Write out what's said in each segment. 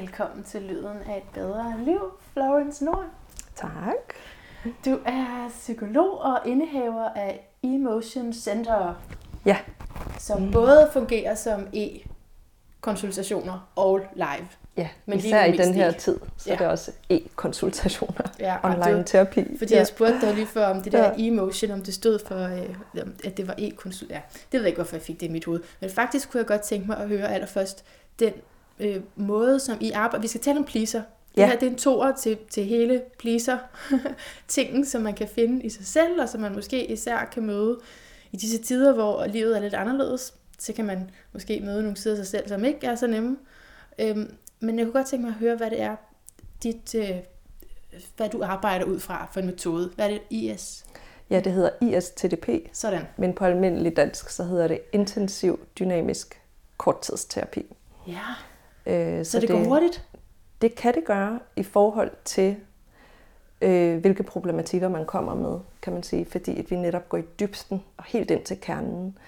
Velkommen til Lyden af et bedre liv, Florence Nord. Tak. Du er psykolog og indehaver af Emotion Center, Ja, som mm. både fungerer som e-konsultationer og live. ja. Men især i den her e. tid, så Ja. er det også e-konsultationer, Ja, og online det- terapi. Fordi ja. jeg spurgte dig lige før om det der Ja. emotion, om det stod for, øh, at det var e-konsul. Ja, det ved jeg ikke, hvorfor jeg fik det i mit hoved. Men faktisk kunne jeg godt tænke mig at høre allerførst den øh, måde, som I arbejder. Vi skal tale om pleaser. Det Ja. her det er en toer til, til hele pleaser-tingen, som man kan finde i sig selv, og som man måske især kan møde i disse tider, hvor livet er lidt anderledes. Så kan man måske møde nogle sider af sig selv, som ikke er så nemme. Øhm, men jeg kunne godt tænke mig at høre, hvad det er, dit, øh, hvad du arbejder ud fra for en metode. Hvad er det IS? ja, det hedder ISTDP, Sådan. men på almindelig dansk, så hedder det intensiv dynamisk korttidsterapi. Ja, Øh, så, så det, det går hurtigt? Det kan det gøre i forhold til, øh, hvilke problematikker man kommer med, kan man sige, fordi at vi netop går i dybsten og helt ind til kernen.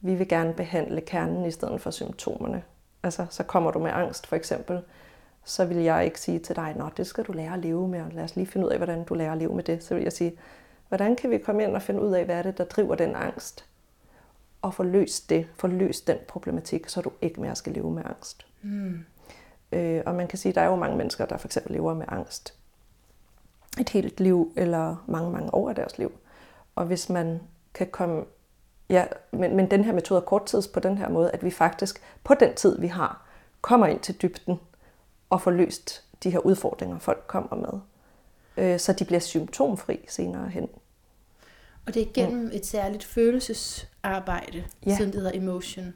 Vi vil gerne behandle kernen i stedet for symptomerne. Altså, så kommer du med angst for eksempel, så vil jeg ikke sige til dig, nå, det skal du lære at leve med, og lad os lige finde ud af, hvordan du lærer at leve med det. Så vil jeg sige, hvordan kan vi komme ind og finde ud af, hvad er det, der driver den angst? Og få løst det, få løst den problematik, så du ikke mere skal leve med angst. Mm. Øh, og man kan sige, at der er jo mange mennesker, der for eksempel lever med angst et helt liv, eller mange, mange år af deres liv. Og hvis man kan komme... Ja, men, men den her metode er korttids på den her måde, at vi faktisk på den tid, vi har, kommer ind til dybden og får løst de her udfordringer, folk kommer med. Øh, så de bliver symptomfri senere hen. Og det er gennem et særligt følelsesarbejde, Ja. siden det hedder emotion.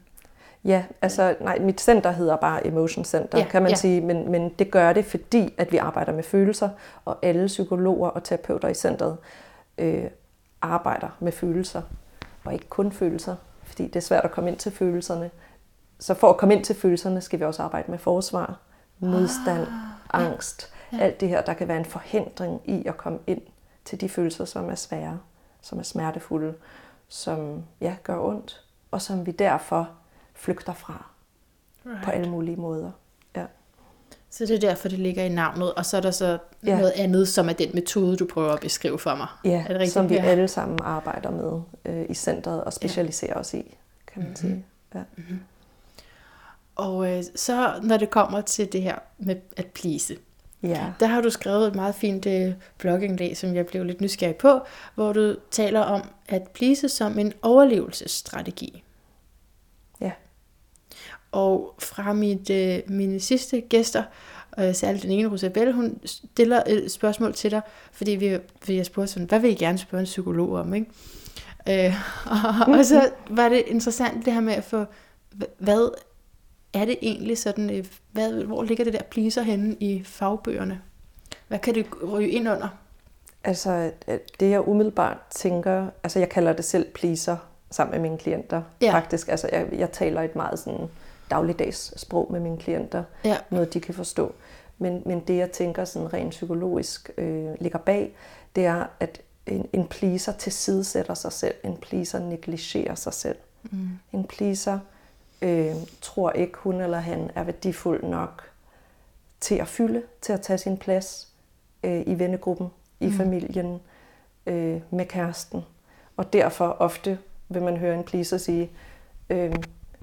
Ja, altså nej, mit center hedder bare Emotion Center, Ja, ja, kan man ja. ja. sige, men, men det gør det, fordi at vi arbejder med følelser, og alle psykologer og terapeuter i centret øh, arbejder med følelser, og ikke kun følelser, fordi det er svært at komme ind til følelserne. Så for at komme ind til følelserne, skal vi også arbejde med forsvar, modstand, Ah, angst, alt det her, der kan være en forhindring i at komme ind til de følelser, som er svære, som er smertefulde, som ja, gør ondt, og som vi derfor flygter fra Right. på alle mulige måder. Ja. Så det er derfor, det ligger i navnet. Og så er der så Ja. noget andet, som er den metode, du prøver at beskrive for mig. Ja, er det rigtigt? som vi Ja. alle sammen arbejder med øh, i centret og specialiserer os i, kan man Mhm. sige. Ja. Og øh, så når det kommer til det her med at please, ja. der har du skrevet et meget fint øh, blogindlæg, som jeg blev lidt nysgerrig på, hvor du taler om at please som en overlevelsesstrategi. Og fra mit, øh, mine sidste gæster, øh, særligt den ene, Rosabelle, hun stiller et spørgsmål til dig, fordi vi, vi har spurgt sådan, hvad vil I gerne spørge en psykolog om, ikke? Øh, og, og så var det interessant det her med at få, hva- hvad er det egentlig sådan, øh, hvad, hvor ligger det der pleaser henne i fagbøgerne? Hvad kan det ryge ind under? Altså, øh, det jeg umiddelbart tænker, altså jeg kalder det selv pleaser sammen med mine klienter. Ja. Faktisk, altså jeg, jeg taler et meget sådan dagligdags sprog med mine klienter. Ja. Noget, de kan forstå. Men, men det, jeg tænker sådan rent psykologisk øh, ligger bag, det er, at en, en pleaser tilsidesætter sig selv. En pleaser negligerer sig selv. Mm. En pleaser øh, tror ikke, hun eller han er værdifuld nok til at fylde, til at tage sin plads øh, i vennegruppen, i Mm. familien, øh, med kæresten. Og derfor ofte vil man høre en pleaser sige, øh,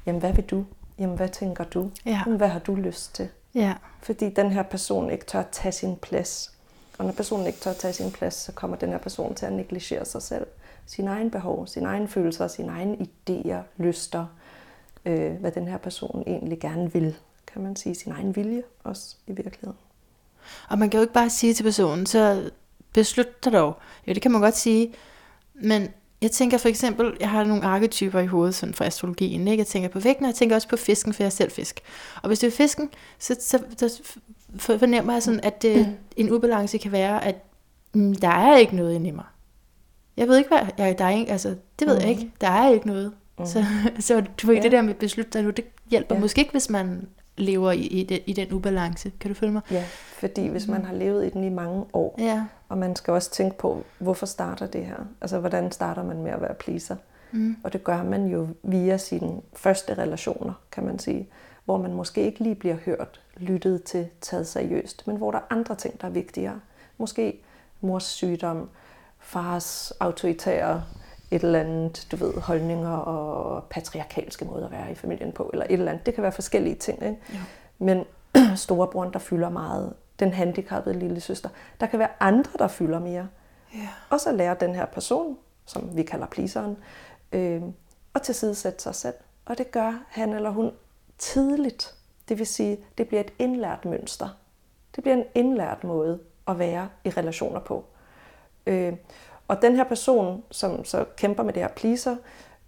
jamen hvad vil du? Jamen hvad tænker du? Ja. Jamen, hvad har du lyst til? Ja. Fordi den her person ikke tør at tage sin plads. Og når personen ikke tør at tage sin plads, så kommer den her person til at negligere sig selv. Sine egne behov, sine egne følelser, sine egne idéer, lyster. Øh, hvad den her person egentlig gerne vil, kan man sige. Sin egen vilje også i virkeligheden. Og man kan jo ikke bare sige til personen, så beslut dig dog. Jo, det kan man godt sige. Men jeg tænker for eksempel, jeg har nogle arketyper i hovedet sådan for astrologien. Ikke? Jeg tænker på vægten, og jeg tænker også på fisken, for jeg er selv fisk. Og hvis det er fisken, så, så, så for- fornemmer jeg sådan, at det, en ubalance kan være, at mm, der er ikke noget inde i mig. Jeg ved ikke, hvad jeg, der er ikke, altså, det ved mm. jeg ikke. Der er ikke noget. Mm. Så, så du ved, ja. Det der med beslut dig nu, det hjælper. Ja. måske ikke, hvis man lever i, i, den, i den ubalance. Kan du følge mig? Ja, fordi hvis man har levet i den i mange år, Ja. og man skal også tænke på, hvorfor starter det her? Altså, hvordan starter man med at være pleaser? Mm. Og det gør man jo via sine første relationer, kan man sige. hvor man måske ikke lige bliver hørt, lyttet til, taget seriøst, men hvor der er andre ting, der er vigtigere. Måske mors sygdom, fars autoritære et eller andet, du ved, holdninger og patriarkalske måder at være i familien på, eller et eller andet. Det kan være forskellige ting, ikke? Ja. Men storebroren, der fylder meget, den handicappede lille søster, der kan være andre, der fylder mere. Ja. Og så lærer den her person, som vi kalder pleaseren, øh, at tilsidesætte sig selv. Og det gør han eller hun tidligt. Det vil sige, det bliver et indlært mønster. Det bliver en indlært måde at være i relationer på. Øh, og den her person, som så kæmper med det her pleaser,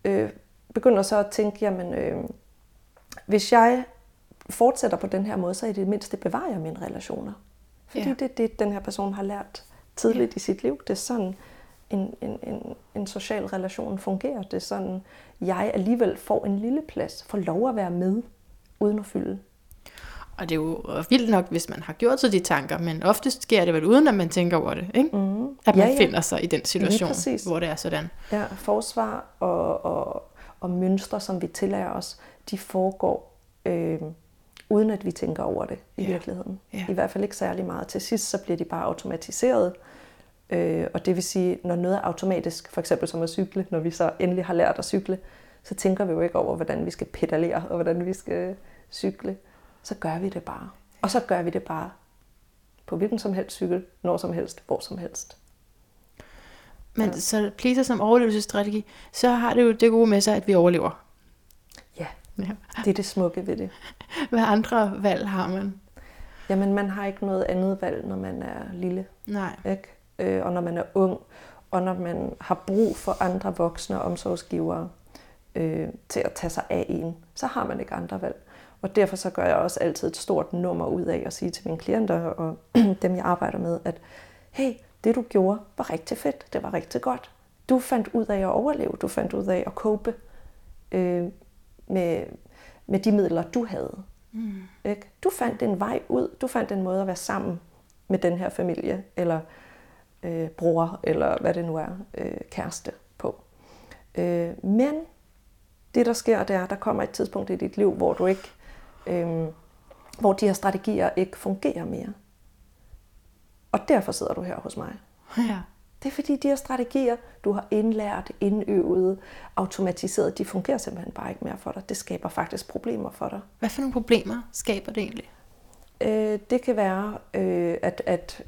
øh, begynder så at tænke, jamen, øh, hvis jeg fortsætter på den her måde, så i det mindste bevarer jeg mine relationer. Fordi ja. det er det, den her person har lært tidligt ja. i sit liv. Det er sådan, en, en, en, en social relation fungerer. Det er sådan, jeg alligevel får en lille plads, får lov at være med, uden at fylde. Og det er jo vildt nok, hvis man har gjort sig de tanker, men oftest sker det vel uden, at man tænker over det, ikke? Mm. At man ja, ja. finder sig i den situation, hvor det er sådan. Ja, forsvar og, og, og mønstre, som vi tillærer os, de foregår øh, uden at vi tænker over det i ja. virkeligheden. Ja. I hvert fald ikke særlig meget. Til sidst så bliver de bare automatiseret, Øh, og det vil sige, når noget er automatisk, for eksempel som at cykle, når vi så endelig har lært at cykle, så tænker vi jo ikke over, hvordan vi skal pedalere og hvordan vi skal cykle. Så gør vi det bare. Og så gør vi det bare på hvilken som helst cykel, når som helst, hvor som helst. Men ja. så pleaser som overlevelsesstrategi, så har det jo det gode med sig, at vi overlever. Ja, ja. det er det smukke ved det. Hvad andre valg har man? Jamen, man har ikke noget andet valg, når man er lille. Nej. Ikke? øh, og når man er ung, og når man har brug for andre voksne omsorgsgivere øh, til at tage sig af en, så har man ikke andre valg. Og derfor så gør jeg også altid et stort nummer ud af at sige til mine klienter og dem, jeg arbejder med, at hey, det du gjorde var rigtig fedt, det var rigtig godt. Du fandt ud af at overleve, du fandt ud af at cope øh, med, med de midler, du havde. Mm. Ikke? Du fandt en vej ud, du fandt en måde at være sammen med den her familie, eller øh, bror, eller hvad det nu er, øh, kæreste på. Øh, men det, der sker, det er, at der kommer et tidspunkt i dit liv, hvor du ikke, øh, hvor de her strategier ikke fungerer mere. Og derfor sidder du her hos mig. Ja. Det er fordi, de her strategier, du har indlært, indøvet, automatiseret, de fungerer simpelthen bare ikke mere for dig. Det skaber faktisk problemer for dig. Hvad for nogle problemer skaber det egentlig? Øh, det kan være, øh, at, at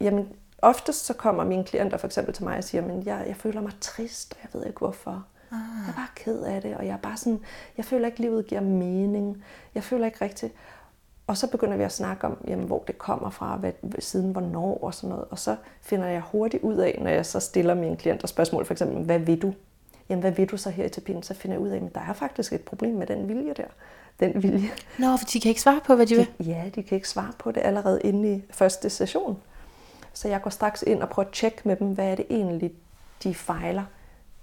Jamen, oftest så kommer mine klienter for eksempel til mig og siger, men jeg, jeg føler mig trist, og jeg ved ikke hvorfor. Ah. Jeg er bare ked af det, og jeg er bare sådan, jeg føler ikke, at livet giver mening. Jeg føler ikke rigtigt. Og så begynder vi at snakke om, jamen, hvor det kommer fra, hvad, siden hvornår og sådan noget. Og så finder jeg hurtigt ud af, når jeg så stiller mine klienter spørgsmål, for eksempel, hvad vil du? Jamen, hvad vil du så her i terapien? Så finder jeg ud af, at der er faktisk et problem med den vilje der. Den vilje. Nå, for de kan ikke svare på, hvad de, de vil? Ja, de kan ikke svare på det allerede inde i første session. Så jeg går straks ind og prøver at tjekke med dem, hvad er det egentlig, de fejler.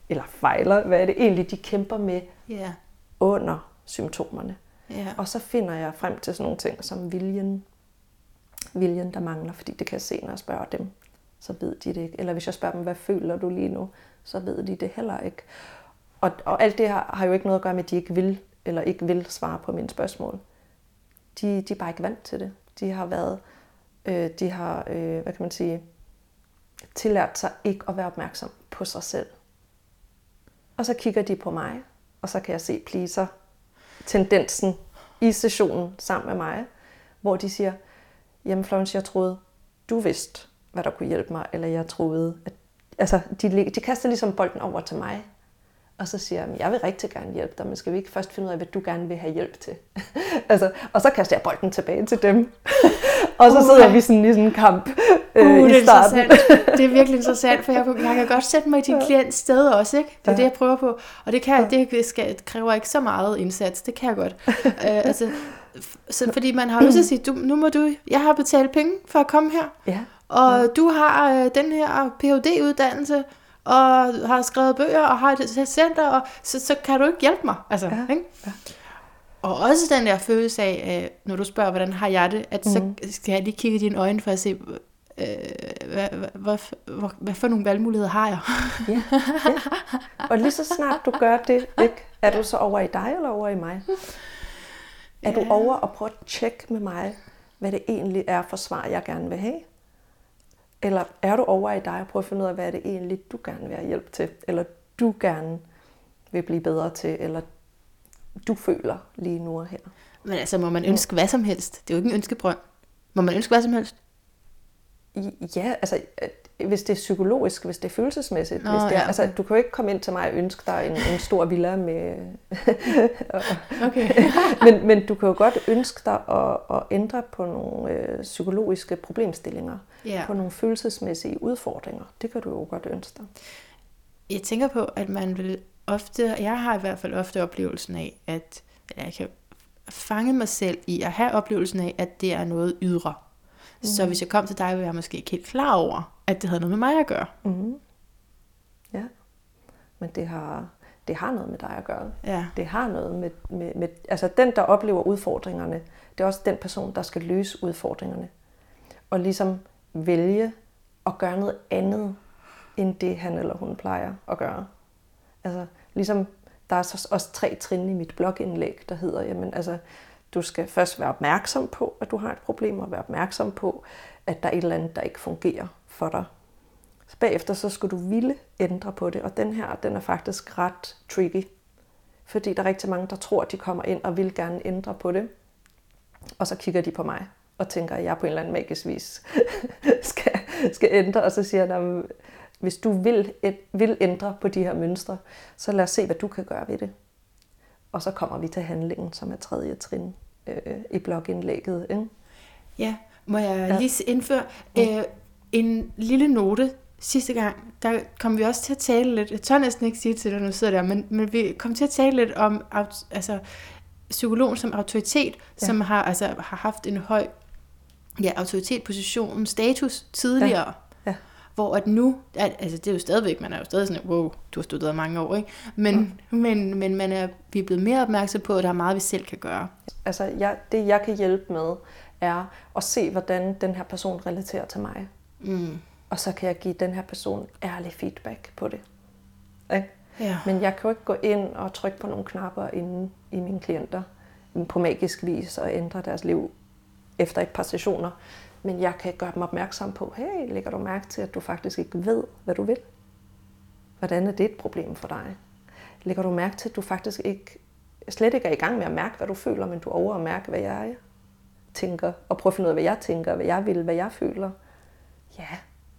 Eller fejler, hvad er det egentlig, de kæmper med yeah. under symptomerne. Yeah. Og så finder jeg frem til sådan nogle ting som viljen. Viljen, der mangler, fordi det kan jeg se, når jeg spørger dem. Så ved de det ikke. Eller hvis jeg spørger dem, hvad føler du lige nu? Så ved de det heller ikke. Og, og alt det her har jo ikke noget at gøre med, at de ikke vil, eller ikke vil svare på mine spørgsmål. De, de er bare ikke vant til det. De har været Øh, de har, øh, hvad kan man sige, tillært sig ikke at være opmærksom på sig selv. Og så kigger de på mig, og så kan jeg se pleaser tendensen i sessionen sammen med mig, hvor de siger, jamen Florence, jeg troede, du vidste, hvad der kunne hjælpe mig, eller jeg troede, at altså, de, de kaster ligesom bolden over til mig, og så siger jeg, jeg vil rigtig gerne hjælpe dig, men skal vi ikke først finde ud af, hvad du gerne vil have hjælp til? altså, og så kaster jeg bolden tilbage til dem. og så sidder uh, vi sådan i sådan en kamp øh, uh, i starten. Det er, det er virkelig interessant, for jeg, jeg kan godt sætte mig i din klients sted også, ikke? Det er ja. det, jeg prøver på. Og det, kan, det skal, kræver ikke så meget indsats, det kan jeg godt. uh, altså, så, fordi man har lyst til at sige, du, nu må du, jeg har betalt penge for at komme her, ja. og ja. du har uh, den her Ph.D.-uddannelse, og har skrevet bøger, og har et center, og så, så kan du ikke hjælpe mig. Altså, ja. Ikke? Ja. Og også den der følelse af, når du spørger, hvordan har jeg det, at mm. så mhm. skal jeg lige kigge i dine øjne for at se, øh, hvad, hvad, hvad, hvad, for nogle valgmuligheder har jeg? ja, ja. Og lige så snart du gør det, ikke, er du så over i dig eller over i mig? Er du Ja. over og prøve at tjekke med mig, hvad det egentlig er for svar, jeg gerne vil have? Eller er du over i dig og prøve at finde ud af, hvad det egentlig, du gerne vil have hjælp til? Eller du gerne vil blive bedre til? Eller du føler lige nu og her? Men altså, må man ønske hvad som helst? Det er jo ikke en ønskebrønd. Må man ønske hvad som helst? Ja, altså øh, hvis det er psykologisk, hvis det er følelsesmæssigt. Nå, hvis det er, ja, altså, du kan jo ikke komme ind til mig og ønske dig en, en stor villa med... Okay. men, men du kan jo godt ønske dig at, at ændre på nogle øh, psykologiske problemstillinger. Ja. På nogle følelsesmæssige udfordringer. Det kan du jo godt ønske dig. Jeg tænker på, at man vil ofte, jeg har i hvert fald ofte oplevelsen af, at jeg kan fange mig selv i at have oplevelsen af, at det er noget ydre. Mm. Så hvis jeg kom til dig, ville jeg måske ikke helt klar over, at det havde noget med mig at gøre. Mm. Ja, men det har, det har noget med dig at gøre. Ja. Det har noget med, med, med... Altså den, der oplever udfordringerne, det er også den person, der skal løse udfordringerne. Og ligesom vælge at gøre noget andet, end det han eller hun plejer at gøre. Altså ligesom, der er så også tre trin i mit blogindlæg, der hedder, jamen altså, du skal først være opmærksom på, at du har et problem, og være opmærksom på, at der er et eller andet, der ikke fungerer for dig. Så bagefter så skal du ville ændre på det, og den her, den er faktisk ret tricky. Fordi der er rigtig mange, der tror, at de kommer ind og vil gerne ændre på det. Og så kigger de på mig og tænker, at jeg på en eller anden magisk vis skal, skal ændre. Og så siger jeg, hvis du vil, vil ændre på de her mønstre, så lad os se, hvad du kan gøre ved det. Og så kommer vi til handlingen, som er tredje trin øh, i blogindlægget. Ikke? Ja, må jeg Ja. ja. lige indføre øh, en lille note. Sidste gang, der kom vi også til at tale lidt, jeg tør næsten ikke sige til dig, når du sidder der, men, men vi kom til at tale lidt om altså, psykologen som autoritet, Ja. ja. som har, altså, har haft en høj ja, autoritet, position, status tidligere. Ja. Hvor at nu, at, altså det er jo stadigvæk, man er jo stadig sådan, wow, du har studeret mange år, ikke? Men, mm. men, men man er, vi er blevet mere opmærksom på, at der er meget, vi selv kan gøre. Altså, jeg, det jeg kan hjælpe med, er at se, hvordan den her person relaterer til mig. Mm. Og så kan jeg give den her person ærlig feedback på det. Ikke? Ja. Men jeg kan jo ikke gå ind og trykke på nogle knapper inde i mine klienter på magisk vis og ændre deres liv efter et par sessioner. Men jeg kan gøre dem opmærksom på, hey, lægger du mærke til, at du faktisk ikke ved, hvad du vil? Hvordan er det et problem for dig? Lægger du mærke til, at du faktisk ikke, slet ikke er i gang med at mærke, hvad du føler, men du over at mærke, hvad jeg tænker, og prøve at finde ud af, hvad jeg tænker, hvad jeg vil, hvad jeg føler? Ja.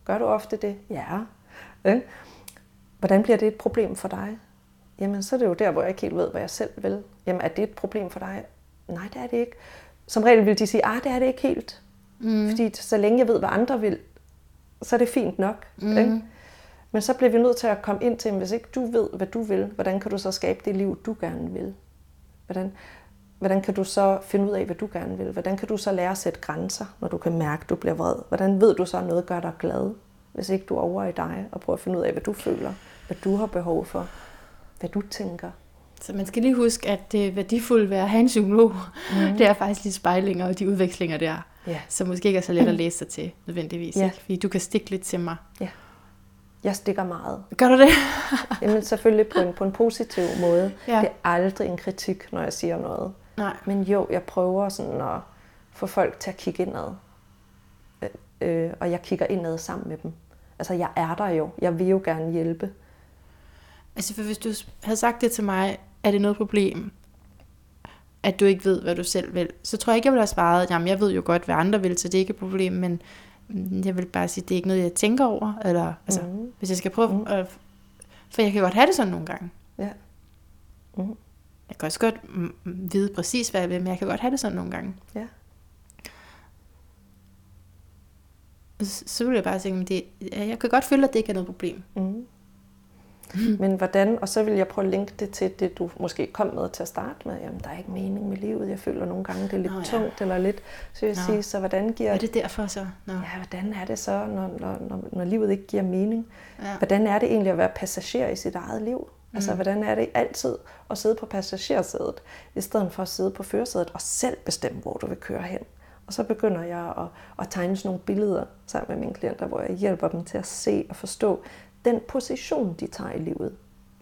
Gør du ofte det? Ja. Ikke? Hvordan bliver det et problem for dig? Jamen, så er det jo der, hvor jeg ikke helt ved, hvad jeg selv vil. Jamen, er det et problem for dig? Nej, det er det ikke. Som regel vil de sige, ah, det er det ikke helt. Mm. Fordi så længe jeg ved, hvad andre vil, så er det fint nok. Mm. Ikke? Men så bliver vi nødt til at komme ind til, hvis ikke du ved, hvad du vil, hvordan kan du så skabe det liv, du gerne vil? Hvordan, hvordan kan du så finde ud af, hvad du gerne vil? Hvordan kan du så lære at sætte grænser, når du kan mærke, at du bliver vred? Hvordan ved du så, at noget gør dig glad, hvis ikke du er over i dig og prøver at finde ud af, hvad du føler, hvad du har behov for, hvad du tænker? Så man skal lige huske, at det er værdifuldt ved at have en psykolog. Mm. Det er faktisk de spejlinger og de udvekslinger der, Ja. som måske ikke er så let at læse sig til, nødvendigvis. Ja. Ikke? Fordi du kan stikke lidt til mig. Jeg stikker meget. Gør du det? Jamen selvfølgelig på en, på en positiv måde. Ja. Det er aldrig en kritik, når jeg siger noget. Nej. Men jo, jeg prøver sådan at få folk til at kigge indad. Øh, øh, og jeg kigger indad sammen med dem. Altså, jeg er der jo. Jeg vil jo gerne hjælpe. Altså, for hvis du havde sagt det til mig, er det noget problem, at du ikke ved, hvad du selv vil, så tror jeg ikke, jeg ville have svaret, jamen jeg ved jo godt, hvad andre vil, så det er ikke et problem, men mm, jeg vil bare sige, det er ikke noget, jeg tænker over, eller altså, Mhm. hvis jeg skal prøve, mm. at, for jeg kan godt have det sådan nogle gange. Ja. Mhm. Jeg kan også godt mm, vide præcis, hvad jeg vil, men jeg kan godt have det sådan nogle gange. Ja. Så, så vil jeg bare sige, at det, jeg kan godt føle, at det ikke er noget problem. Mm. Men hvordan, og så vil jeg prøve at linke det til det, du måske kom med til at starte med. Jamen, der er ikke mening med livet. Jeg føler nogle gange, det er lidt Nå, ja. tungt eller lidt. Så jeg Nå. sige, så hvordan giver Er det derfor så? Nå. Ja, hvordan er det så, når, når, når, når livet ikke giver mening? Ja. Hvordan er det egentlig at være passager i sit eget liv? Altså, Mm. hvordan er det altid at sidde på passagersædet, i stedet for at sidde på førersædet og selv bestemme, hvor du vil køre hen? Og så begynder jeg at, at tegne sådan nogle billeder sammen med mine klienter, hvor jeg hjælper dem til at se og forstå den position, de tager i livet.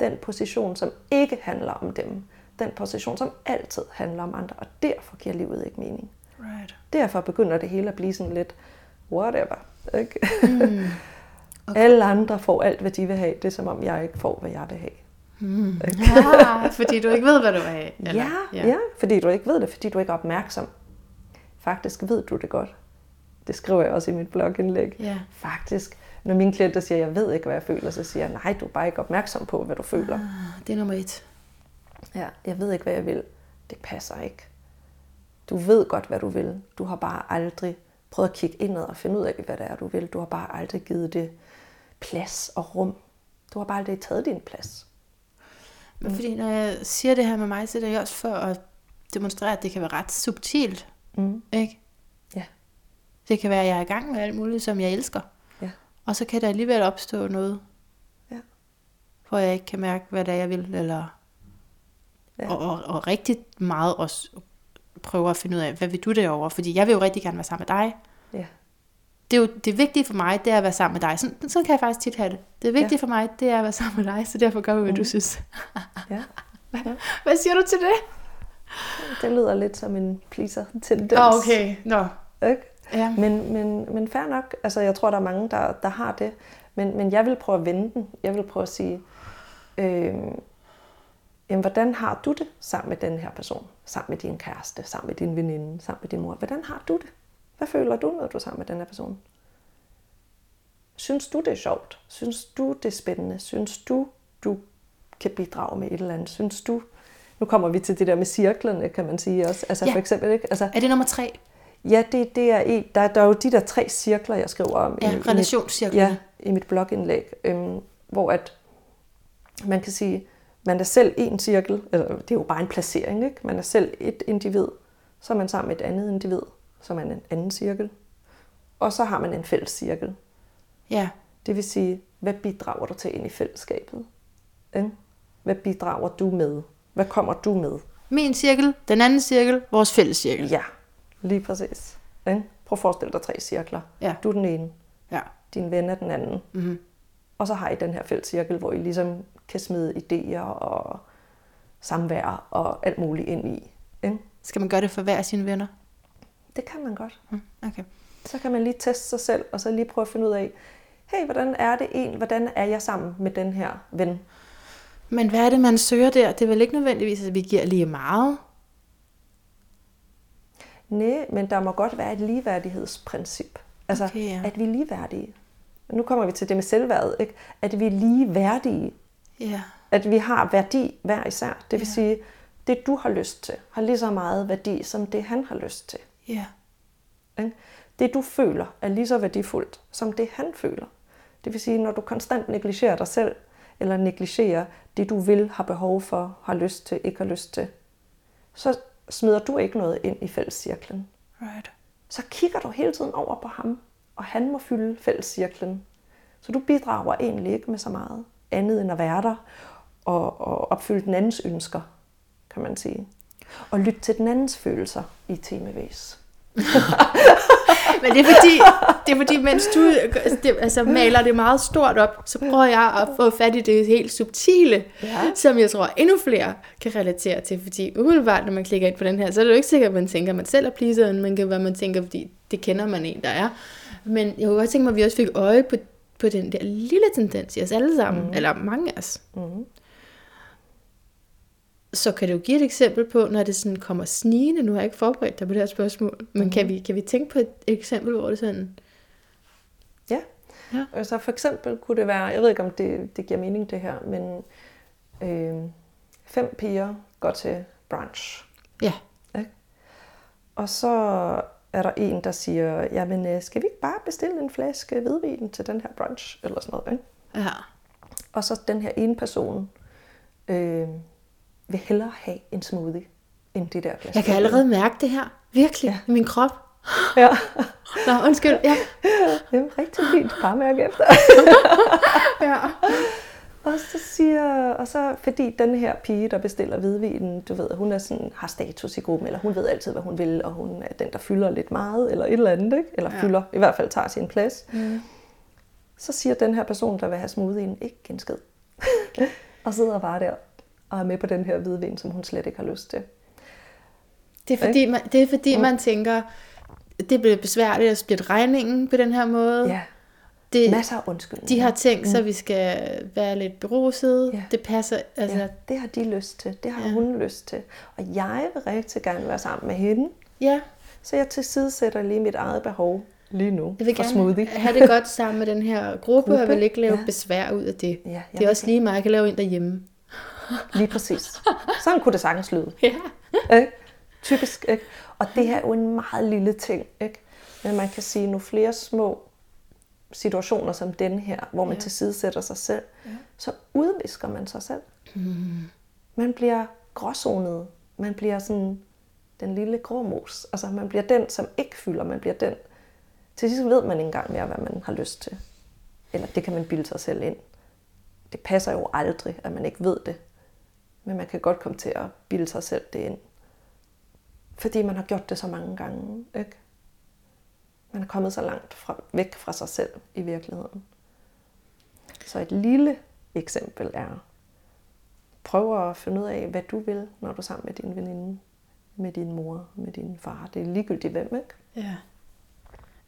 Den position, som ikke handler om dem, den position, som altid handler om andre, og derfor giver livet ikke mening. Right. Derfor begynder det hele at blive sådan lidt whatever. Ikke? Mm. Okay. Alle andre får alt, hvad de vil have. Det er som om, jeg ikke får, hvad jeg vil have. Mm. Ja, fordi du ikke ved, hvad du vil have. Eller? Ja, ja. ja, fordi du ikke ved det, fordi du ikke er opmærksom. Faktisk ved du det godt. Det skriver jeg også i mit blogindlæg. Ja. Faktisk, når mine klienter siger, jeg ved ikke, hvad jeg føler, så siger jeg, nej, du er bare ikke opmærksom på, hvad du føler. Ah, det er nummer et. Ja, jeg ved ikke, hvad jeg vil. Det passer ikke. Du ved godt, hvad du vil. Du har bare aldrig prøvet at kigge indad og finde ud af, hvad det er, du vil. Du har bare aldrig givet det plads og rum. Du har bare aldrig taget din plads. Men fordi når jeg siger det her med mig, så er det jo også for at demonstrere, at det kan være ret subtilt. Mm. Ikke? Ja. Det kan være, at jeg er i gang med alt muligt, som jeg elsker. Og så kan der alligevel opstå noget, Ja. hvor jeg ikke kan mærke, hvad det er, jeg vil. Eller... Ja. Og, og, og rigtig meget også prøve at finde ud af, hvad vil du derovre? Fordi jeg vil jo rigtig gerne være sammen med dig. Ja. Det er jo det vigtige for mig, det er at være sammen med dig. Sådan, sådan kan jeg faktisk tit have det. Det vigtige ja. for mig, det er at være sammen med dig, så derfor gør vi, hvad mm. du synes. ja. ja. Hvad siger du til det? Det lyder lidt som en pleaser-tendens. Oh, okay, nå. Ikke? Ja. Men, men, men fair nok. Altså, jeg tror, der er mange, der, der har det. Men, men jeg vil prøve at vende den. Jeg vil prøve at sige, øh, jamen, hvordan har du det sammen med den her person? Sammen med din kæreste, sammen med din veninde, sammen med din mor. Hvordan har du det? Hvad føler du, når du er sammen med den her person? Synes du, det er sjovt? Synes du, det er spændende? Synes du, du kan bidrage med et eller andet? Synes du... Nu kommer vi til det der med cirklerne, kan man sige også. Altså Ja. for eksempel, ikke? Altså, Er det nummer tre? Ja, det, det er der, der er jo de der tre cirkler, jeg skriver om Ja, i, i, mit, relationscirklerne. ja, i mit blogindlæg, øhm, hvor at man kan sige, man er selv en cirkel, eller det er jo bare en placering, ikke? Man er selv et individ, så er man sammen med et andet individ, så er man en anden cirkel, og så har man en fælles cirkel. Ja. Det vil sige, hvad bidrager du til ind i fællesskabet? Ikke? Hvad bidrager du med? Hvad kommer du med? Min cirkel, den anden cirkel, vores fælles cirkel. Ja, lige præcis. Ikke? Prøv at forestille dig tre cirkler. Ja. Du er den ene, Ja. din ven er den anden. Mm-hmm. Og så har I den her fælles cirkel, hvor I ligesom kan smide idéer og samvær og alt muligt ind i. Ikke? Skal man gøre det for hver af sine venner? Det kan man godt. Mm, Okay. Så kan man lige teste sig selv, og så lige prøve at finde ud af, hey, hvordan er det en, hvordan er jeg sammen med den her ven? Men hvad er det, man søger der? Det er vel ikke nødvendigvis, at vi giver lige meget? Nej, men der må godt være et ligeværdighedsprincip. Altså, Okay, ja. at vi er ligeværdige. Nu kommer vi til det med selvværdet, ikke? At vi er ligeværdige. Ja. At vi har værdi hver især. Det vil Ja. sige, det du har lyst til, har lige så meget værdi, som det han har lyst til. Ja. Det du føler er lige så værdifuldt, som det han føler. Det vil sige, når du konstant negligerer dig selv, eller negligerer det du vil, har behov for, har lyst til, ikke har lyst til, så smider du ikke noget ind i fællescirklen. Right. Så kigger du hele tiden over på ham, og han må fylde fællescirklen. Så du bidrager egentlig ikke med så meget andet end at være der og, og opfylde den andens ønsker, kan man sige. Og lytte til den andens følelser i temavis. Men det er fordi, det er fordi mens du det, altså, maler det meget stort op, så prøver jeg at få fat i det helt subtile, Ja. som jeg tror endnu flere kan relatere til. Fordi umiddelbart, når man klikker ind på den her, så er det jo ikke sikkert, at man tænker, at man selv er pleaseren, men kan være, man tænker, fordi det kender man en, der er. Men jeg kunne godt tænke mig, at vi også fik øje på, på den der lille tendens i os alle sammen, mm. eller mange af os. Mm. Så kan du give et eksempel på, når det sådan kommer snigende, nu har jeg ikke forberedt dig på det her spørgsmål, men mm. kan, vi, kan vi tænke på et eksempel, hvor det sådan, Ja. Ja. Altså for eksempel kunne det være, jeg ved ikke om det, det giver mening det her, men øh, fem piger går til brunch. ja, Ikke? Og så er der en, der siger, jamen øh, skal vi ikke bare bestille en flaske hvidvin til den her brunch? Eller sådan noget. Ikke? ja, Og så den her ene person øh, vil hellere have en smoothie, end det der glas. jeg kan allerede mærke det her, virkelig, Ja. i min krop. Ja, Nå, undskyld, ja. det er rigtig fint. Bare mærke efter. ja. Og så siger, og så fordi den her pige, der bestiller hvidvinen, du ved, hun er sådan, har status i gruppen, eller hun ved altid, hvad hun vil, og hun er den, der fylder lidt meget, eller et eller andet, ikke? eller ja. fylder, i hvert fald tager sin plads. Mm. Så siger den her person, der vil have smoothien, ikke en skid. og sidder bare der og er med på den her hvidvin, som hun slet ikke har lyst til. Det er fordi, man, det er fordi Mm. man tænker, det bliver besværligt at splitte regningen på den her måde. Ja, det, masser af undskyldninger. de har tænkt sig, at vi skal være lidt beruset. Ja. Det passer. Altså, Ja, det har de lyst til. Det har Ja. hun lyst til. Og jeg vil rigtig gerne være sammen med hende. ja. Så jeg tilsidesætter lige mit eget behov lige nu Jeg vil gerne smoothie. have det godt sammen med den her gruppe, gruppe. og jeg vil ikke lave ja. besvær ud af det. Ja, det er også lige meget, jeg kan lave en derhjemme. Lige præcis. Sådan kunne det sagtens lyde. Ja. Ikke? Typisk. Ikke? Og det her er jo en meget lille ting. Ikke? Men man kan sige, nu flere små situationer som den her, hvor man Ja. tilsidesætter sig selv, ja. så udvisker man sig selv. Mm. Man bliver gråzonet. Man bliver sådan den lille gråmus. Altså man bliver den, som ikke fylder. Man bliver den. Til sidst ved man ikke engang mere, hvad man har lyst til. Eller det kan man bilde sig selv ind. Det passer jo aldrig, at man ikke ved det. Men man kan godt komme til at bilde sig selv det ind. Fordi man har gjort det så mange gange. Ikke? Man er kommet så langt fra, væk fra sig selv i virkeligheden. Så et lille eksempel er, prøv at finde ud af, hvad du vil, når du er sammen med din veninde, med din mor, med din far. Det er ligegyldigt hvem, ikke? ja.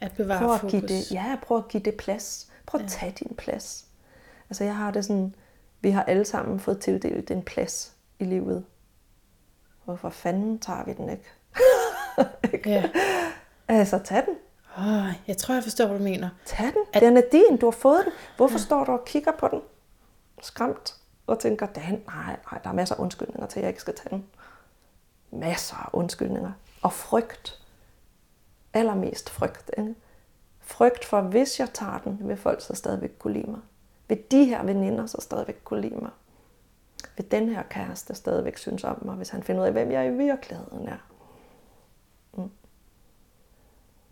At bevare Prøv at fokus. give det, ja, prøv at give det plads. Prøv at Ja. tage din plads. Altså jeg har det sådan, vi har alle sammen fået tildelt en plads i livet. Hvorfor fanden tager vi den ikke? Ikke? Ja. Altså tag den. Oh, jeg tror, jeg forstår, hvad du mener. Tag den. At- Den er din. Du har fået den. Hvorfor ja. står du og kigger på den? Skræmt. Og tænker, "Dan, nej, nej, der er masser af undskyldninger til, at jeg ikke skal tage den. Masser af undskyldninger. Og frygt. Allermest frygt. Ikke? Frygt for, hvis jeg tager den, vil folk så stadigvæk kunne lide mig. Vil de her veninder så stadigvæk kunne lide mig? Vil den her kæreste stadigvæk synes om mig, hvis han finder ud af, hvem jeg i virkeligheden er?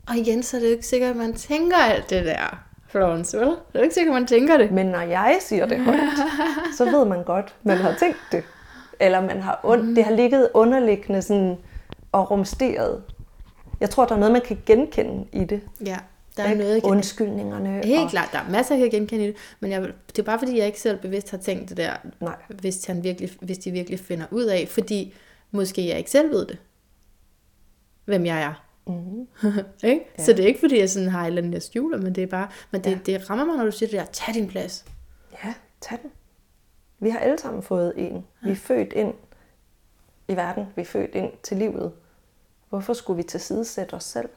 Og igen, så er det jo ikke sikkert, at man tænker alt det der, Florence, vel? Det er jo ikke sikkert, at man tænker det. Men når jeg siger det højt, så ved man godt, man har tænkt det. Eller man har und- det har ligget underliggende sådan og rumsteret. Jeg tror, der er noget, man kan genkende i det. Ja, der er Ikke? noget. Undskyldningerne. Helt og... klart, der er masser, jeg kan genkende i det, men jeg, det er bare fordi, jeg ikke selv bevidst har tænkt det der, Nej. hvis, han virkelig, hvis de virkelig finder ud af, fordi måske jeg ikke selv ved det, hvem jeg er. Mm-hmm. ikke? Ja. Så det er ikke fordi, jeg sådan har et eller andet, jeg skjuler, men det er bare, men det, Ja. det rammer mig, når du siger det der, tag din plads. Ja, tag den. Vi har alle sammen fået en. Vi er født ind i verden. Vi er født ind til livet. Hvorfor skulle vi tilsidesætte os selv?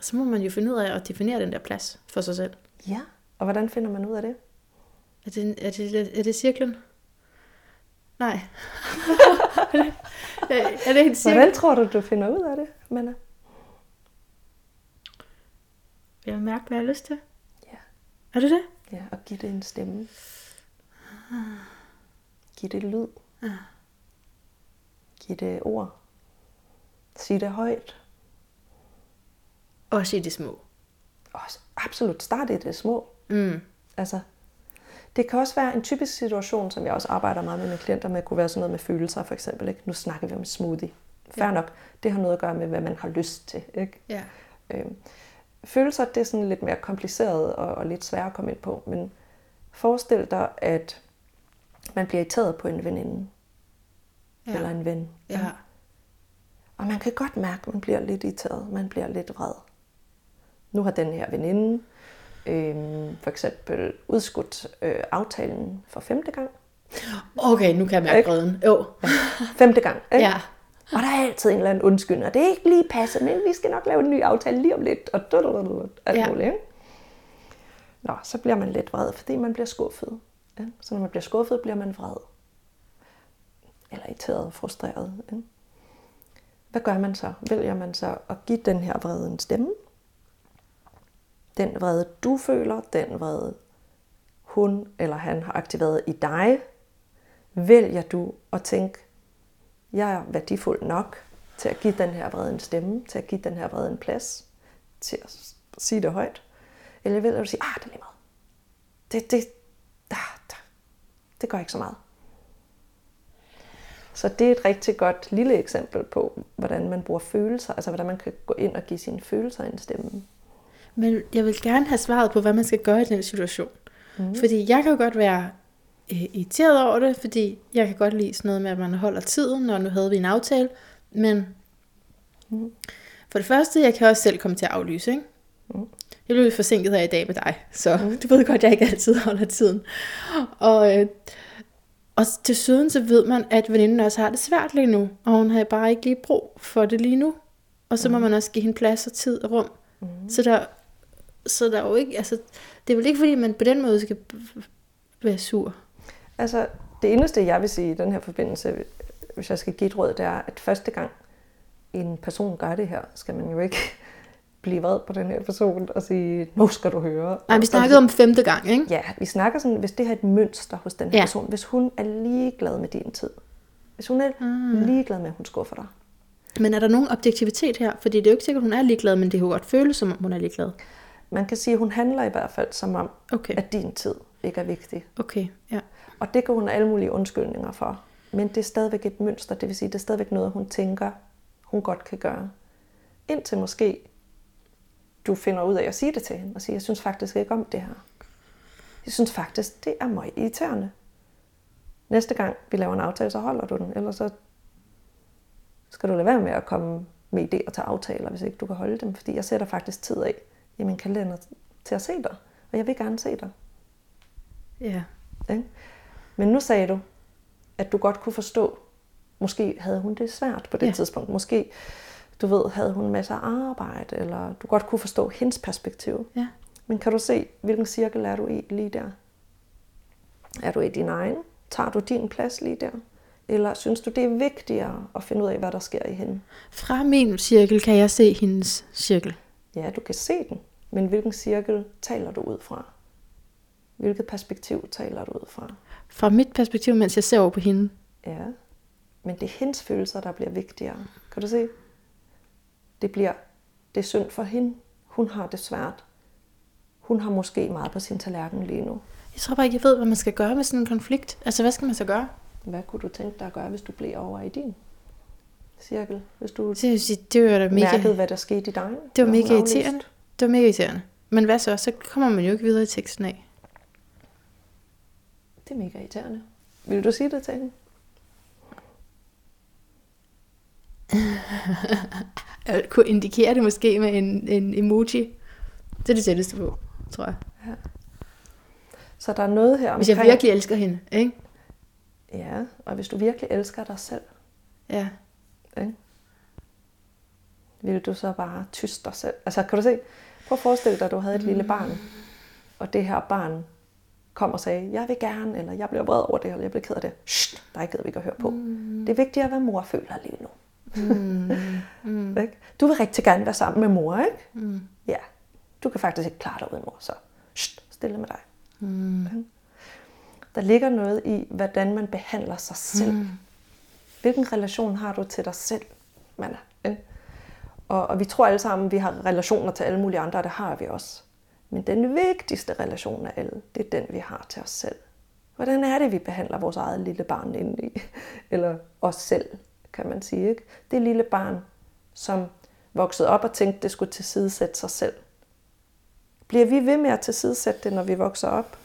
Så må man jo finde ud af at definere den der plads for sig selv. Ja. Og hvordan finder man ud af det? Er det, er det, er det cirklen? Nej. er, det, er det en cirkel? Hvordan tror du, du finder ud af det, Manna? Jeg vil mærke, hvad jeg har lyst til. Ja. Er det det? Ja, og give det en stemme. Giv det lyd. Giv det ord. Sig det højt. Også i det små. Og absolut start i det små. Mm. Altså, det kan også være en typisk situation, som jeg også arbejder meget med mine klienter med, kunne være sådan noget med følelser for eksempel. Ikke? Nu snakker vi om smoothie. Fair Ja. nok, det har noget at gøre med, hvad man har lyst til. Ikke? Ja. Øhm, følelser, det er sådan lidt mere kompliceret og, og lidt sværere at komme ind på, men forestil dig, at man bliver irriteret på en veninde ja. eller en ven. Ja. Og man kan godt mærke, at man bliver lidt irriteret, man bliver lidt vred. Nu har den her veninde øhm, for eksempel udskudt øh, aftalen for femte gang. Okay, nu kan jeg mærke vreden. Jo. Femte gang, ikke? Ja. Og der er altid en eller anden undskyldning, og det er ikke lige passet, men vi skal nok lave en ny aftale lige om lidt, og alt Ja. muligt, ikke? Nå, så bliver man lidt vred, fordi man bliver skuffet. Ja? Så når man bliver skuffet, bliver man vred. Eller irriteret, frustreret. Ikke? Hvad gør man så? Vælger man så at give den her vrede en stemme? Den vrede, du føler, den vrede, hun eller han har aktiveret i dig, vælger du at tænke, jeg er værdifuld nok til at give den her vrede en stemme, til at give den her vrede en plads, til at sige det højt. Eller vælger du at sige, ah, det er lige meget. Det, det, ah, det, det gør ikke så meget. Så det er et rigtig godt lille eksempel på, hvordan man bruger følelser, altså hvordan man kan gå ind og give sine følelser en stemme. Men jeg vil gerne have svaret på, hvad man skal gøre i den situation. Mm. Fordi jeg kan jo godt være øh, irriteret over det, fordi jeg kan godt lide sådan noget med, at man holder tiden, når nu havde vi en aftale. Men Mm. for det første, jeg kan også selv komme til at aflyse, ikke? Mm. Jeg blev forsinket her i dag med dig, så mm. du ved godt, at jeg ikke altid holder tiden. Og, øh, og til syden så ved man, at veninden også har det svært lige nu, og hun har bare ikke lige brug for det lige nu. Og så må man også give hende plads og tid og rum. Mm. Så der, så der er jo ikke, altså, det er vel ikke fordi, man på den måde skal være sur. Altså, det eneste, jeg vil sige i den her forbindelse, hvis jeg skal give et råd, det er, at første gang en person gør det her, skal man jo ikke blive vred på den her person og sige, nu skal du høre. Nej, vi snakkede om femte gang, ikke? Ja, vi snakker sådan, hvis det her er et mønster hos den her ja. person, hvis hun er ligeglad med din tid, hvis hun er Mm. ligeglad med, at hun skuffer dig, Men er der nogen objektivitet her? Fordi det er jo ikke sikkert, at hun er ligeglad, men det kan jo godt føles, som om hun er ligeglad. Man kan sige, at hun handler i hvert fald som om, Okay, at din tid ikke er vigtig. okay, ja. Og det kan hun have alle mulige undskyldninger for. Men det er stadigvæk et mønster, det vil sige, det er stadigvæk noget, hun tænker, hun godt kan gøre. Indtil måske du finder ud af at sige det til hende, og sige, jeg synes faktisk ikke om det her. Jeg synes faktisk, det er meget irriterende. Næste gang vi laver en aftale, så holder du den, ellers så skal du lade være med at komme med idéer til aftaler, hvis ikke du kan holde dem. Fordi jeg sætter faktisk tid af i min kalender til at se dig, og jeg vil gerne se dig. Ja, Ikke? Men nu sagde du, at du godt kunne forstå, måske havde hun det svært på det Ja. ja. tidspunkt. Måske, du ved, havde hun masser af arbejde, eller du godt kunne forstå hendes perspektiv. ja. Men kan du se, hvilken cirkel er du i lige der? Er du i din egen? Tager du din plads lige der? Eller synes du, det er vigtigere at finde ud af, hvad der sker i hende? Fra min cirkel kan jeg se hendes cirkel. Ja, du kan se den, men hvilken cirkel taler du ud fra? Hvilket perspektiv taler du ud fra? Fra mit perspektiv, mens jeg ser over på hende. Ja, men det er hendes følelser, der bliver vigtigere. Kan du se? Det bliver, det er synd for hende. Hun har det svært. Hun har måske meget på sin tallerken lige nu. Jeg tror bare ikke, jeg ved, hvad man skal gøre med sådan en konflikt. Altså, hvad skal man så gøre? Hvad kunne du tænke dig at gøre, hvis du blev over i din cirkel? Hvis du vil sige, det var da mega, mærkede, hvad der skete i dig? det var mega irriterende. Det var mega irriterende. Men hvad så? Så kommer man jo ikke videre i teksten af. Det er mega irriterende. Vil du sige det til hende? Jeg kunne indikere det måske med en, en emoji. Det er det tætteste på, tror jeg. Så der er noget her Hvis jeg omkring- virkelig elsker hende, ikke? Ja, og hvis du virkelig elsker dig selv, Ja. Ikke? vil du så bare tyste dig selv. Altså, kan du se? Prøv at forestille dig, at du havde et mm. lille barn, og det her barn kom og sagde, jeg vil gerne, eller jeg bliver vred over det, eller jeg bliver ked af det. Shh, dig gider vi ikke at høre på. Mm. Det er vigtigere, hvad mor føler lige nu. Mm. Mm. Ikke? Du vil rigtig gerne være sammen med mor, ikke? Mm. Ja. Du kan faktisk ikke klare dig uden mor, så shh, stille med dig. Mm. Der ligger noget i, hvordan man behandler sig selv. Mm. Hvilken relation har du til dig selv, Manna? Ikke? Og, og vi tror alle sammen, at vi har relationer til alle mulige andre, og det har vi også. Men den vigtigste relation af alle, det er den, vi har til os selv. Hvordan er det, vi behandler vores eget lille barn inde i? Eller os selv, kan man sige. Ikke? Det lille barn, som voksede op og tænkte, det skulle tilsidesætte sig selv. Bliver vi ved med at tilsidesætte det, når vi vokser op?